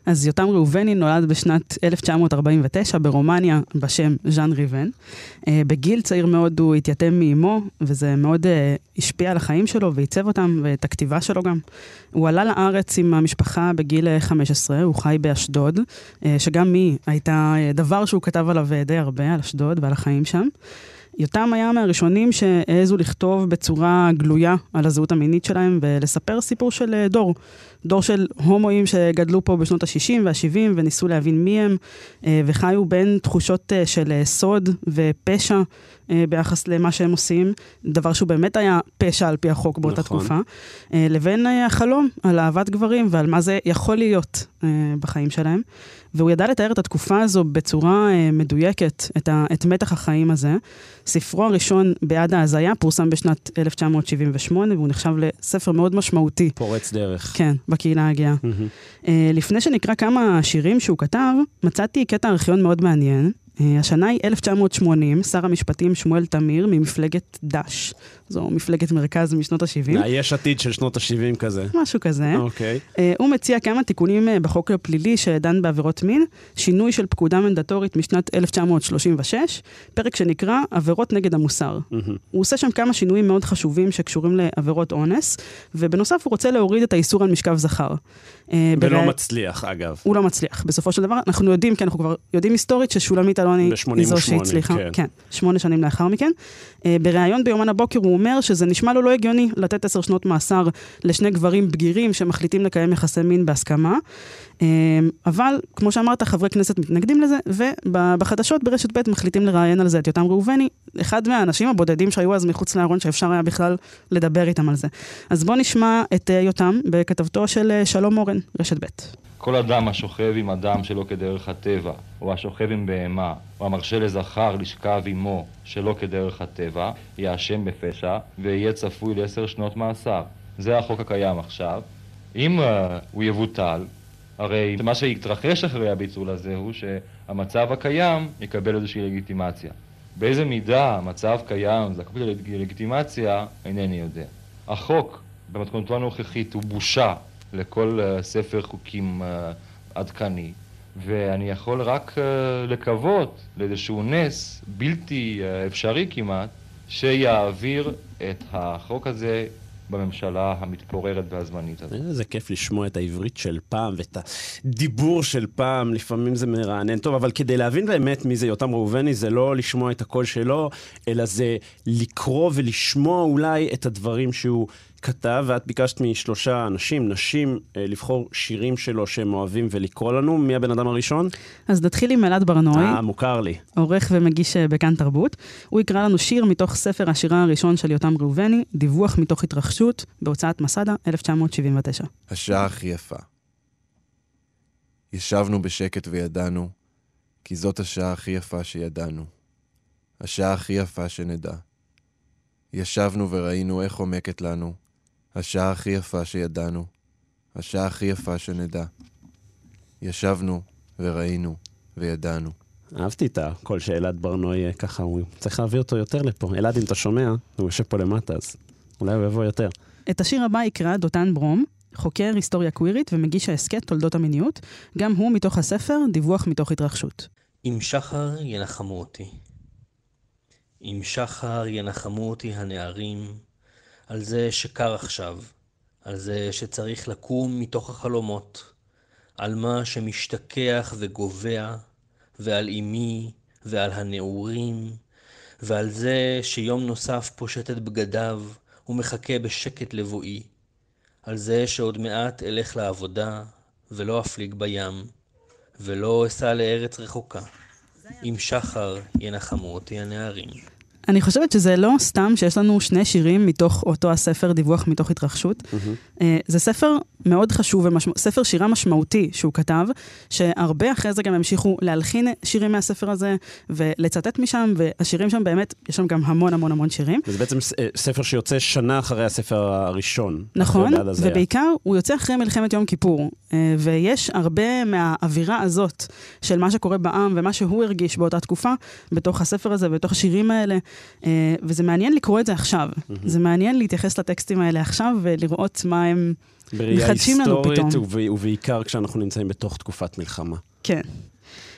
Speaker 9: אז יותם ראובני נולד בשנת 1949 ברומניה בשם ז'אן ריבן. אה, בגיל צעיר מאוד הוא התייתם מאימו, וזה מאוד אה, השפיע על החיים שלו ועיצב אותם ואת הכתיבה שלו גם. הוא עלה לארץ עם המשפחה בגיל 15, אה, הוא חי באשדוד, שגם היא הייתה דבר שהוא כתב עליו די הרבה, על אשדוד ועל החיים שם. יותם היה מהראשונים שהעזו לכתוב בצורה גלויה על הזהות המינית שלהם ולספר סיפור של דור. דור של הומואים שגדלו פה בשנות ה-60 וה-70 וניסו להבין מי הם, אה, וחיו בין תחושות אה, של אה, סוד ופשע ביחס למה שהם עושים, דבר שהוא באמת היה פשע על פי החוק באותה נכון. תקופה, לבין החלום על אהבת גברים ועל מה זה יכול להיות בחיים שלהם. והוא ידע לתאר את התקופה הזו בצורה מדויקת, את, ה, את מתח החיים הזה. ספרו הראשון, בעד ההזיה, פורסם בשנת 1978, והוא נחשב לספר מאוד משמעותי.
Speaker 2: פורץ דרך.
Speaker 9: כן, בקהילה הגאה. Mm-hmm. לפני שנקרא כמה שירים שהוא כתב, מצאתי קטע ארכיון מאוד מעניין. Uh, השנה היא 1980, שר המשפטים שמואל תמיר ממפלגת דש. זו מפלגת מרכז משנות ה-70.
Speaker 2: יש עתיד של שנות ה-70 כזה.
Speaker 9: משהו כזה.
Speaker 2: אוקיי. Okay.
Speaker 9: Uh, הוא מציע כמה תיקונים uh, בחוק הפלילי שדן בעבירות מין, שינוי של פקודה מנדטורית משנת 1936, פרק שנקרא עבירות נגד המוסר. Mm-hmm. הוא עושה שם כמה שינויים מאוד חשובים שקשורים לעבירות אונס, ובנוסף הוא רוצה להוריד את האיסור על משכב זכר.
Speaker 2: ולא בר... מצליח, אגב.
Speaker 9: הוא לא מצליח. בסופו של דבר, אנחנו יודעים, כי אנחנו כבר יודעים היסטורית ששולמית אלוני היא זו שהצליחה. כן. כן, שמונה שנים לאחר מכן. Uh, בריאיון ביומן הבוקר הוא אומר שזה נשמע לו לא הגיוני לתת עשר שנות מאסר לשני גברים בגירים שמחליטים לקיים יחסי מין בהסכמה. אמ, אבל, כמו שאמרת, חברי כנסת מתנגדים לזה, ובחדשות ברשת ב' מחליטים לראיין על זה את יותם ראובני, אחד מהאנשים הבודדים שהיו אז מחוץ לארון, שאפשר היה בכלל לדבר איתם על זה. אז בואו נשמע את אה, יותם בכתבתו של אה, שלום אורן, רשת ב'.
Speaker 10: כל אדם השוכב עם אדם שלא כדרך הטבע, או השוכב עם בהמה, או המרשה לזכר לשכב עמו שלא כדרך הטבע, יאשם בפשע, ויהיה צפוי לעשר שנות מאסר. זה החוק הקיים עכשיו. אם uh, הוא יבוטל, הרי מה שיתרחש אחרי הביצול הזה הוא שהמצב הקיים יקבל איזושהי לגיטימציה. באיזה מידה המצב קיים זקוק ללגיטימציה, אינני יודע. החוק במתכונתו הנוכחית הוא בושה לכל uh, ספר חוקים uh, עדכני, ואני יכול רק uh, לקוות לאיזשהו נס בלתי אפשרי כמעט, שיעביר את החוק הזה בממשלה המתפוררת והזמנית הזאת.
Speaker 2: איזה כיף לשמוע את העברית של פעם ואת הדיבור של פעם, לפעמים זה מרענן. טוב, אבל כדי להבין באמת מי זה יותם ראובני, זה לא לשמוע את הקול שלו, אלא זה לקרוא ולשמוע אולי את הדברים שהוא כתב, ואת ביקשת משלושה אנשים, נשים, אה, לבחור שירים שלו שהם אוהבים ולקרוא לנו. מי הבן אדם הראשון?
Speaker 9: אז נתחיל עם אלעד ברנועי.
Speaker 2: אה, מוכר לי.
Speaker 9: עורך ומגיש אה, בכאן תרבות. הוא יקרא לנו שיר מתוך ספר השירה הראשון של יותם ראובני, דיווח מתוך התרחשות, בהוצאת מסדה, 1979.
Speaker 11: השעה הכי יפה. ישבנו בשקט וידענו, כי זאת השעה הכי יפה שידענו. השעה הכי יפה שנדע. ישבנו וראינו איך עומקת לנו. השעה הכי יפה שידענו. השעה הכי יפה שנדע. ישבנו וראינו וידענו.
Speaker 2: אהבתי את הקול שאלעד ברנועי אה, ככה, הוא צריך להביא אותו יותר לפה. אלעד, אם אתה שומע, הוא יושב פה למטה, אז אולי הוא יבוא יותר.
Speaker 9: את השיר הבא יקרא דותן ברום, חוקר היסטוריה קווירית ומגיש ההסכת תולדות המיניות, גם הוא מתוך הספר דיווח מתוך התרחשות.
Speaker 12: עם שחר ינחמו אותי. עם שחר ינחמו אותי הנערים, על זה שקר עכשיו, על זה שצריך לקום מתוך החלומות, על מה שמשתכח וגובע, ועל אמי, ועל הנעורים, ועל זה שיום נוסף פושט את בגדיו, ומחכה בשקט לבואי, על זה שעוד מעט אלך לעבודה, ולא אפליג בים, ולא אסע לארץ רחוקה. עם שחר ינחמו אותי הנערים.
Speaker 9: אני חושבת שזה לא סתם שיש לנו שני שירים מתוך אותו הספר, דיווח מתוך התרחשות. Mm-hmm. זה ספר מאוד חשוב, ומשמע, ספר שירה משמעותי שהוא כתב, שהרבה אחרי זה גם המשיכו להלחין שירים מהספר הזה, ולצטט משם, והשירים שם באמת, יש שם גם המון המון המון שירים.
Speaker 2: וזה בעצם אה, ספר שיוצא שנה אחרי הספר הראשון.
Speaker 9: נכון, ובעיקר הוא יוצא אחרי מלחמת יום כיפור, אה, ויש הרבה מהאווירה הזאת של מה שקורה בעם ומה שהוא הרגיש באותה תקופה, בתוך הספר הזה, בתוך השירים האלה. אה, וזה מעניין לקרוא את זה עכשיו. Mm-hmm. זה מעניין להתייחס לטקסטים האלה עכשיו ולראות מה הם מחדשים לנו פתאום.
Speaker 2: בראייה היסטורית ובעיקר כשאנחנו נמצאים בתוך תקופת מלחמה.
Speaker 9: כן.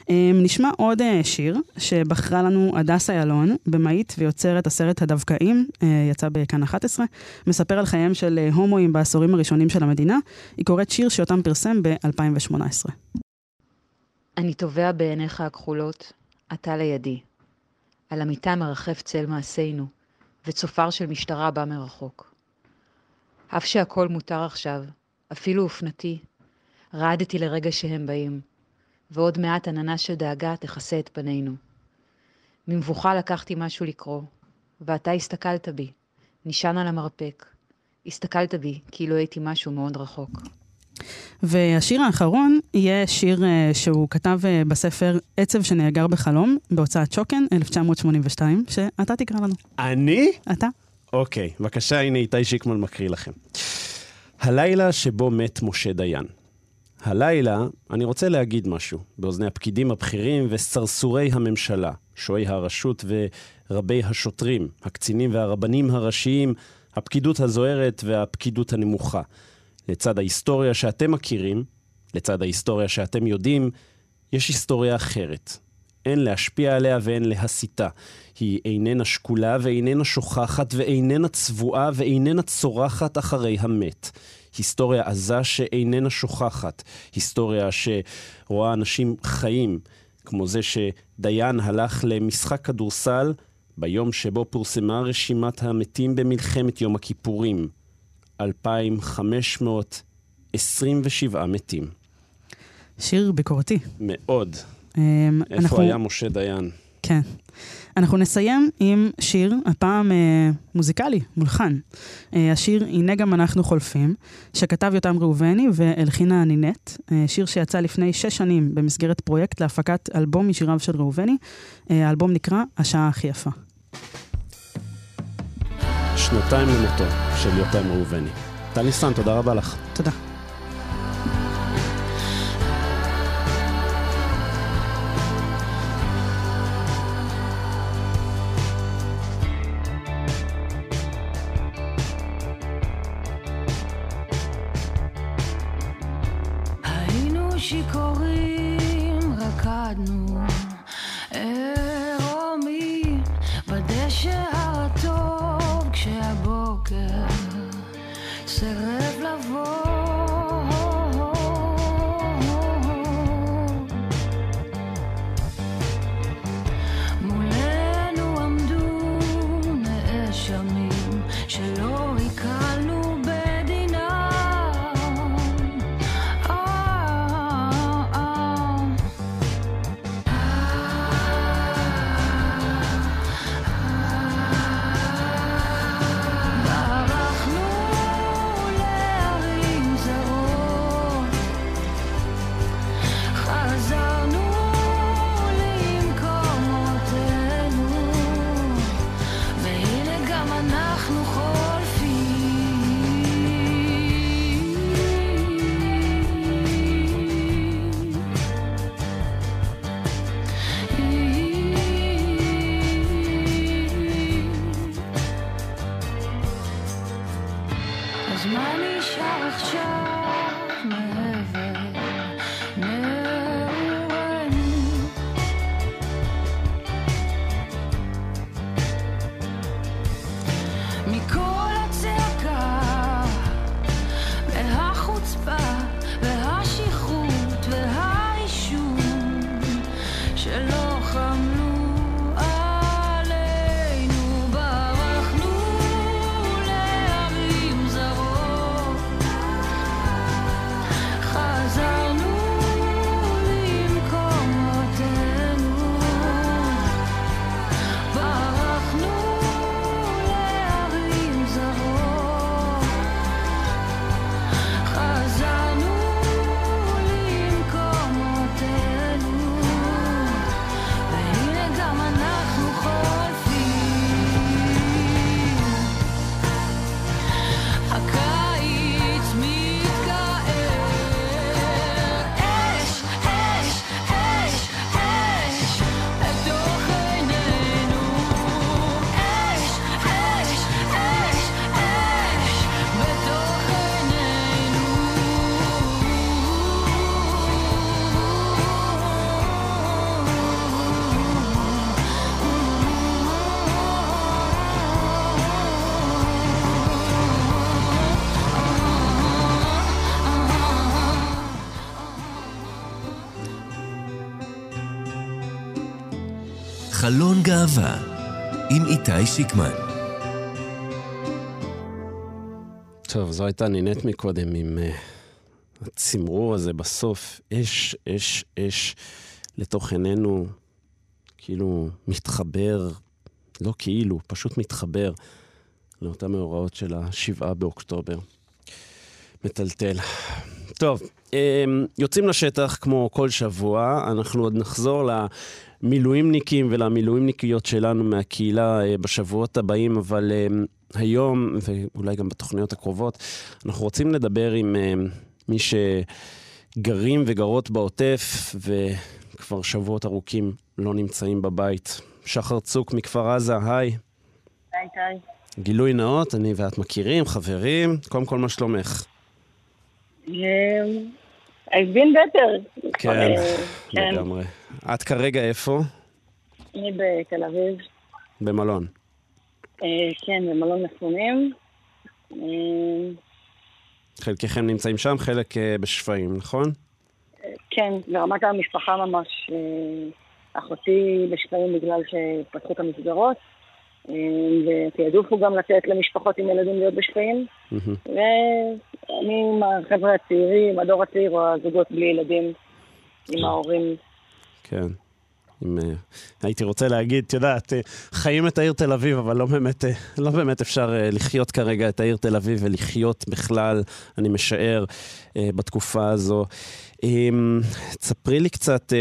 Speaker 9: אה, נשמע עוד אה, שיר שבחרה לנו הדסה ילון, במאית ויוצרת הסרט הדווקאים, יצא בכאן 11, מספר על חייהם של הומואים בעשורים הראשונים של המדינה. היא קוראת שיר שאותם פרסם ב-2018.
Speaker 13: אני טובע בעיניך הכחולות, אתה לידי. על המיטה מרחף צל מעשינו, וצופר של משטרה בא מרחוק. אף שהכל מותר עכשיו, אפילו אופנתי, רעדתי לרגע שהם באים, ועוד מעט עננה של דאגה תכסה את פנינו. ממבוכה לקחתי משהו לקרוא, ואתה הסתכלת בי, נשען על המרפק. הסתכלת בי כאילו הייתי משהו מאוד רחוק.
Speaker 9: והשיר האחרון יהיה שיר uh, שהוא כתב uh, בספר עצב שנאגר בחלום, בהוצאת שוקן, 1982, שאתה תקרא לנו.
Speaker 2: אני?
Speaker 9: אתה.
Speaker 2: אוקיי, בבקשה, הנה איתי שיקמן מקריא לכם. הלילה שבו מת משה דיין. הלילה, אני רוצה להגיד משהו, באוזני הפקידים הבכירים וסרסורי הממשלה, שועי הרשות ורבי השוטרים, הקצינים והרבנים הראשיים, הפקידות הזוהרת והפקידות הנמוכה. לצד ההיסטוריה שאתם מכירים, לצד ההיסטוריה שאתם יודעים, יש היסטוריה אחרת. אין להשפיע עליה ואין להסיתה. היא איננה שקולה ואיננה שוכחת ואיננה צבועה ואיננה צורחת אחרי המת. היסטוריה עזה שאיננה שוכחת. היסטוריה שרואה אנשים חיים, כמו זה שדיין הלך למשחק כדורסל ביום שבו פורסמה רשימת המתים במלחמת יום הכיפורים. 2,527 מתים.
Speaker 9: שיר ביקורתי.
Speaker 2: מאוד. אמ, איפה אנחנו... היה משה דיין?
Speaker 9: כן. אנחנו נסיים עם שיר, הפעם אה, מוזיקלי, מולחן. אה, השיר "הנה גם אנחנו חולפים", שכתב יותם ראובני והלחינה נינט, אה, שיר שיצא לפני שש שנים במסגרת פרויקט להפקת אלבום משיריו של ראובני. אה, האלבום נקרא "השעה הכי יפה".
Speaker 2: שנתיים למותו של יותם ראובני. טל ניסן, תודה רבה לך.
Speaker 9: תודה.
Speaker 1: חלון גאווה עם איתי שיקמן.
Speaker 2: טוב, זו הייתה נינט מקודם עם uh, הצמרור הזה בסוף, אש, אש, אש, לתוך עינינו, כאילו מתחבר, לא כאילו, פשוט מתחבר לאותם מאורעות של השבעה באוקטובר. מטלטל. טוב, אמ, יוצאים לשטח כמו כל שבוע, אנחנו עוד נחזור למילואימניקים ולמילואימניקיות שלנו מהקהילה אה, בשבועות הבאים, אבל אמ, היום, ואולי גם בתוכניות הקרובות, אנחנו רוצים לדבר עם אמ, מי שגרים וגרות בעוטף, וכבר שבועות ארוכים לא נמצאים בבית. שחר צוק מכפר עזה, היי.
Speaker 3: היי, היי.
Speaker 2: גילוי נאות, אני ואת מכירים, חברים. קודם כל, מה שלומך?
Speaker 3: I've been better.
Speaker 2: כן,
Speaker 3: אה,
Speaker 2: לגמרי. את כרגע איפה?
Speaker 3: אני בתל אביב.
Speaker 2: במלון.
Speaker 3: אה, כן, במלון מפונים. אה,
Speaker 2: חלקכם נמצאים שם, חלק בשפיים, נכון?
Speaker 3: כן, ברמת המשפחה ממש. אחותי בשפיים בגלל שפתחו את המסגרות. ותעדוף הוא גם לתת למשפחות עם ילדים להיות בשפיים. ואני עם החבר'ה הצעירים, הדור הצעיר או הזוגות בלי ילדים, עם ההורים.
Speaker 2: כן. עם, uh, הייתי רוצה להגיד, את יודעת, uh, חיים את העיר תל אביב, אבל לא באמת, uh, לא באמת אפשר לחיות כרגע את העיר תל אביב ולחיות בכלל, אני משער, בתקופה הזו. תספרי לי קצת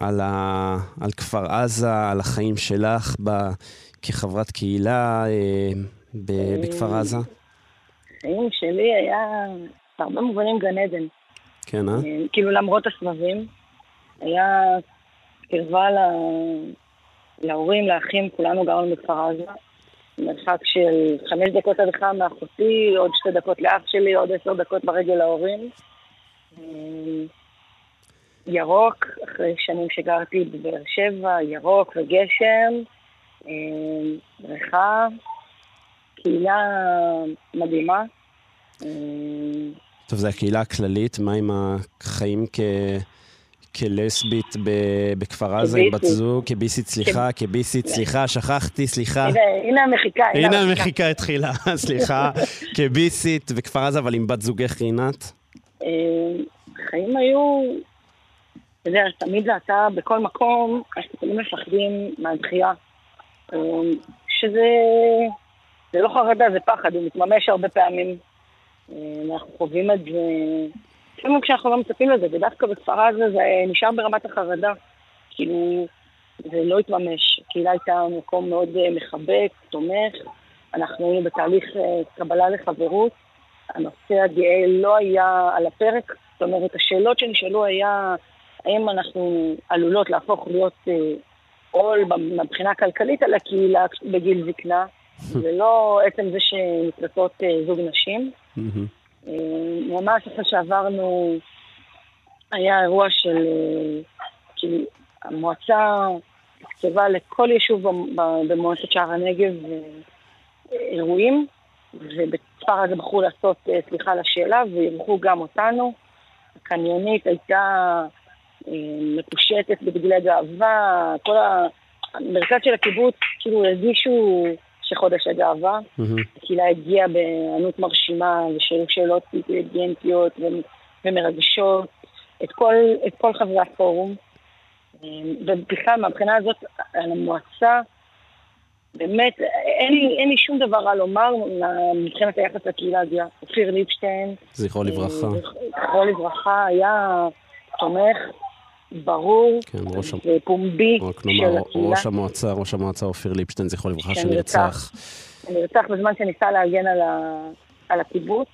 Speaker 2: על, ה, על כפר עזה, על החיים שלך ב, כחברת קהילה ב, בכפר עזה.
Speaker 3: החיים שלי היה בהרבה מובנים גן עדן.
Speaker 2: כן, אה?
Speaker 3: כאילו למרות הסבבים, היה קרבה לה... להורים, לאחים, כולנו גרנו בכפר עזה. מרחק של חמש דקות הליכה מאחותי, עוד שתי דקות לאח שלי, עוד עשר דקות ברגל להורים. ירוק, אחרי שנים שגרתי בבאר שבע, ירוק וגשם, בריכה, קהילה מדהימה.
Speaker 2: טוב, זו הקהילה הכללית, מה עם החיים כ... כלסבית בכפר עזה עם בת זוג, כביסית, סליחה, כביסית, סליחה, שכחתי, סליחה.
Speaker 3: הנה המחיקה.
Speaker 2: הנה המחיקה התחילה, סליחה. כביסית וכפר עזה, אבל עם בת זוגך רינת?
Speaker 3: החיים היו, אתה יודע, תמיד אתה בכל מקום, אנחנו תמיד מפחדים מהדחייה. שזה זה לא חרדה, זה פחד, הוא מתממש הרבה פעמים. אנחנו חווים את זה, לפעמים כשאנחנו לא מצפים לזה, ודווקא בכפר עזה זה נשאר ברמת החרדה. כאילו, זה לא התממש. הקהילה הייתה מקום מאוד מחבק, תומך. אנחנו היינו בתהליך קבלה לחברות. הנושא הגאה לא היה על הפרק. זאת אומרת, השאלות שנשאלו היה, האם אנחנו עלולות להפוך להיות עול מבחינה כלכלית על הקהילה בגיל זקנה, ולא עצם זה שנקלטות זוג נשים. ממש אחרי שעברנו, היה אירוע של, כאילו, המועצה תקצבה לכל יישוב במועצת שער הנגב אירועים, ובכפר הזה בחרו לעשות סליחה לשאלה, ואירחו גם אותנו. הקניונית הייתה מקושטת בדגלי גאווה, כל המרכז של הקיבוץ, כאילו הרגישו שחודש הגאווה. הקהילה הגיעה בענות מרשימה, ושאלו שאלות אינטליגנטיות ומרגשות, את כל, את כל חברי הפורום. ובכלל, מהבחינה הזאת, על המועצה, באמת, אין לי, אין לי שום דבר רע לומר מבחינת היחס לקהילה הגאה. אופיר ליבשטיין.
Speaker 2: זכרו לברכה.
Speaker 3: זכרו לברכה, היה תומך ברור
Speaker 2: כן, ראש
Speaker 3: ופומבי
Speaker 2: של הקהילה. ראש המועצה, ראש המועצה אופיר ליבשטיין, זכרו לברכה, שנרצח.
Speaker 3: נרצח בזמן שניסה להגן על, ה, על הקיבוץ.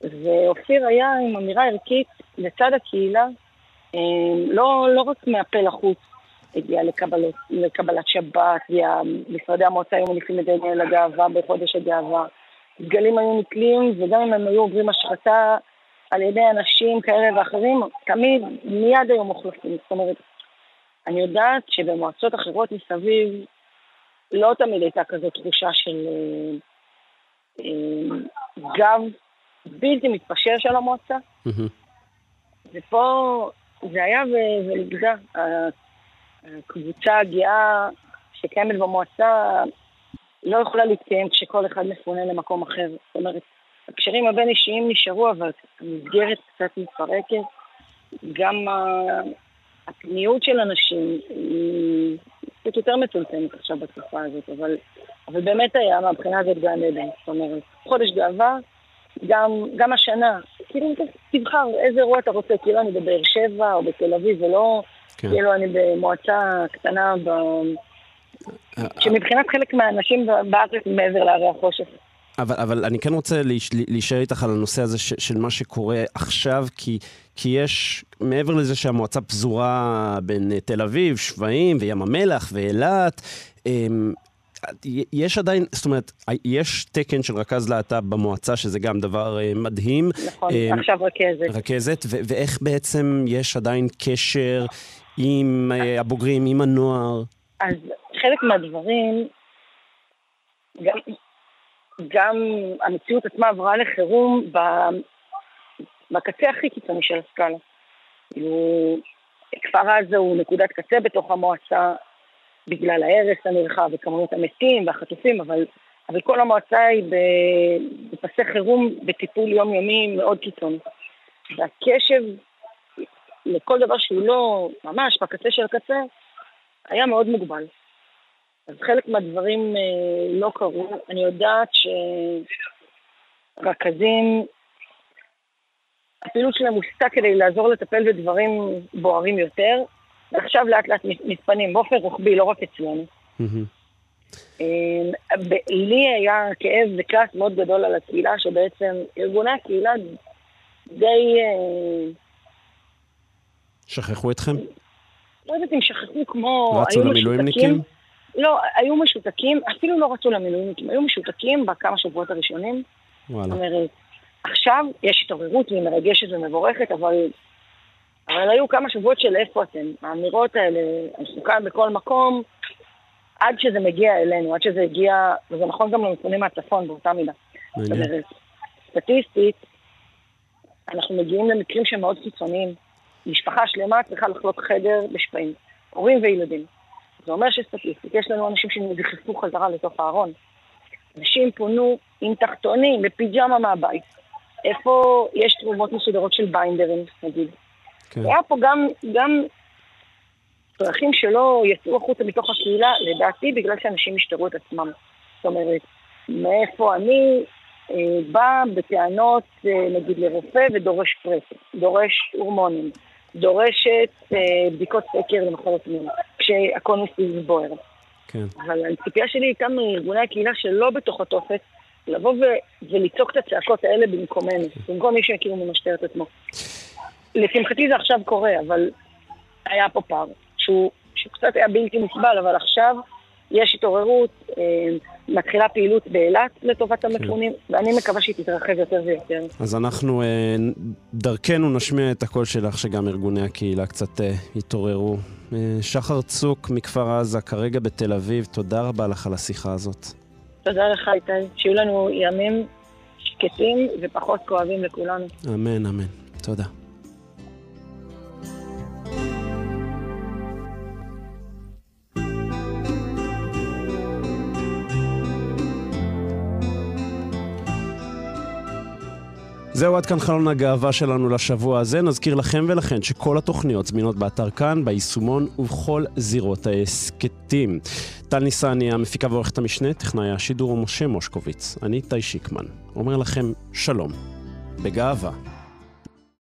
Speaker 3: ואופיר היה עם אמירה ערכית לצד הקהילה, לא, לא רק מהפה לחוץ, הגיע לקבלות, לקבלת שבת, משרדי המועצה היו מניפים את דגל הגאווה בחודש הגאווה. דגלים היו נתלים, וגם אם הם היו עוברים השחתה על ידי אנשים כאלה ואחרים, תמיד מיד היו מוחלפים. זאת אומרת, אני יודעת שבמועצות אחרות מסביב לא תמיד הייתה כזאת תחושה של אה, אה, גב בלתי מתפשר של המועצה. ופה זה היה ונגדע. הקבוצה הגאה שקיימת במועצה לא יכולה להתקיים כשכל אחד מפונה למקום אחר. זאת אומרת, הקשרים הבין-אישיים נשארו, אבל המסגרת קצת מתפרקת. גם הפניות של אנשים היא קצת יותר מצומצמת עכשיו בתקופה הזאת, אבל, אבל באמת היה מהבחינה הזאת גן עדן. זאת אומרת, חודש גאווה, גם, גם השנה, כאילו תבחר איזה אירוע אתה רוצה, כאילו אני בבאר שבע או בתל אביב, ולא כן. כאילו אני במועצה קטנה, ב... שמבחינת חלק מהאנשים בארץ מעבר להרי החושך.
Speaker 2: אבל, אבל אני כן רוצה להישאר איתך על הנושא הזה ש, של מה שקורה עכשיו, כי, כי יש, מעבר לזה שהמועצה פזורה בין תל אביב, שפיים וים המלח ואילת, אמ, יש עדיין, זאת אומרת, יש תקן של רכז להט"ב במועצה, שזה גם דבר uh, מדהים.
Speaker 3: נכון, um, עכשיו רכזת.
Speaker 2: רכזת, ו- ואיך בעצם יש עדיין קשר עם uh, הבוגרים, עם הנוער?
Speaker 3: אז חלק מהדברים, גם, גם המציאות עצמה עברה לחירום בקצה הכי קיצוני של הסקאלה. כאילו, כפר עזה הוא נקודת קצה בתוך המועצה, בגלל ההרס הנרחב וכמויות המתים והחטופים, אבל, אבל כל המועצה היא בפסי חירום בטיפול יומיומי מאוד קיצוני. והקשב לכל דבר שהוא לא ממש בקצה של הקצה, היה מאוד מוגבל. אז חלק מהדברים אה, לא קרו. אני יודעת שרכזים, הפעילות שלהם הוסתה כדי לעזור לטפל בדברים בוערים יותר, ועכשיו לאט לאט מתפנים באופן רוחבי, לא רק אצלנו. אמ, לי היה כאב וכעס מאוד גדול על הקהילה, שבעצם ארגוני הקהילה די... אה,
Speaker 2: שכחו אתכם?
Speaker 3: לא יודעת אם שכחו כמו...
Speaker 2: רצו למילואימניקים?
Speaker 3: לא, היו משותקים, אפילו לא רצו למילואימניקים, היו משותקים בכמה שבועות הראשונים. וואלה. זאת אומרת, עכשיו יש התעוררות והיא מרגשת ומבורכת, אבל אבל היו כמה שבועות של איפה אתם. האמירות האלה, מסוכן בכל מקום, עד שזה מגיע אלינו, עד שזה הגיע, וזה נכון גם למפונים מהצפון באותה מידה. זאת אומרת, סטטיסטית, אנחנו מגיעים למקרים שהם מאוד קיצוניים. משפחה שלמה צריכה לחלוק חדר בשפעים, הורים וילדים. זה אומר שסטטיסטית, יש לנו אנשים שנדחפו חזרה לתוך הארון. אנשים פונו עם תחתונים, בפיג'מה מהבית. איפה יש תרומות מסודרות של ביינדרים, נגיד. כן. היה פה גם, גם צרכים שלא יצאו החוצה מתוך הקהילה, לדעתי, בגלל שאנשים השתרו את עצמם. זאת אומרת, מאיפה אני אה, בא בטענות, אה, נגיד, לרופא ודורש פרס, דורש הורמונים, דורשת אה, בדיקות סקר למחלות מין, כשהכל מסביב בוער. כן. אבל הציפייה שלי הייתה מארגוני הקהילה שלא בתוך התופת, לבוא ו- ולצעוק את הצעקות האלה במקומנו, במקום מי שכאילו ממשטר את עצמו. לשמחתי זה עכשיו קורה, אבל היה פה פער, שהוא, שקצת היה בלתי נסבל, אבל עכשיו יש התעוררות, אה, מתחילה פעילות באילת לטובת. המפונים, כן. ואני מקווה שהיא תתרחב יותר ויותר.
Speaker 2: אז אנחנו אה, דרכנו נשמיע את הקול שלך, שגם ארגוני הקהילה קצת יתעוררו. אה, שחר צוק מכפר עזה, כרגע בתל אביב, תודה רבה לך על השיחה הזאת.
Speaker 3: תודה לך, איתי. שיהיו לנו ימים שקטים ופחות כואבים לכולנו.
Speaker 2: אמן, אמן. תודה. זהו עד כאן חלון הגאווה שלנו לשבוע הזה. נזכיר לכם ולכן שכל התוכניות זמינות באתר כאן, ביישומון ובכל זירות ההסכתים. טל ניסני, המפיקה ועורכת המשנה, טכנאי השידור ומשה מושקוביץ. אני טי שיקמן. אומר לכם שלום. בגאווה.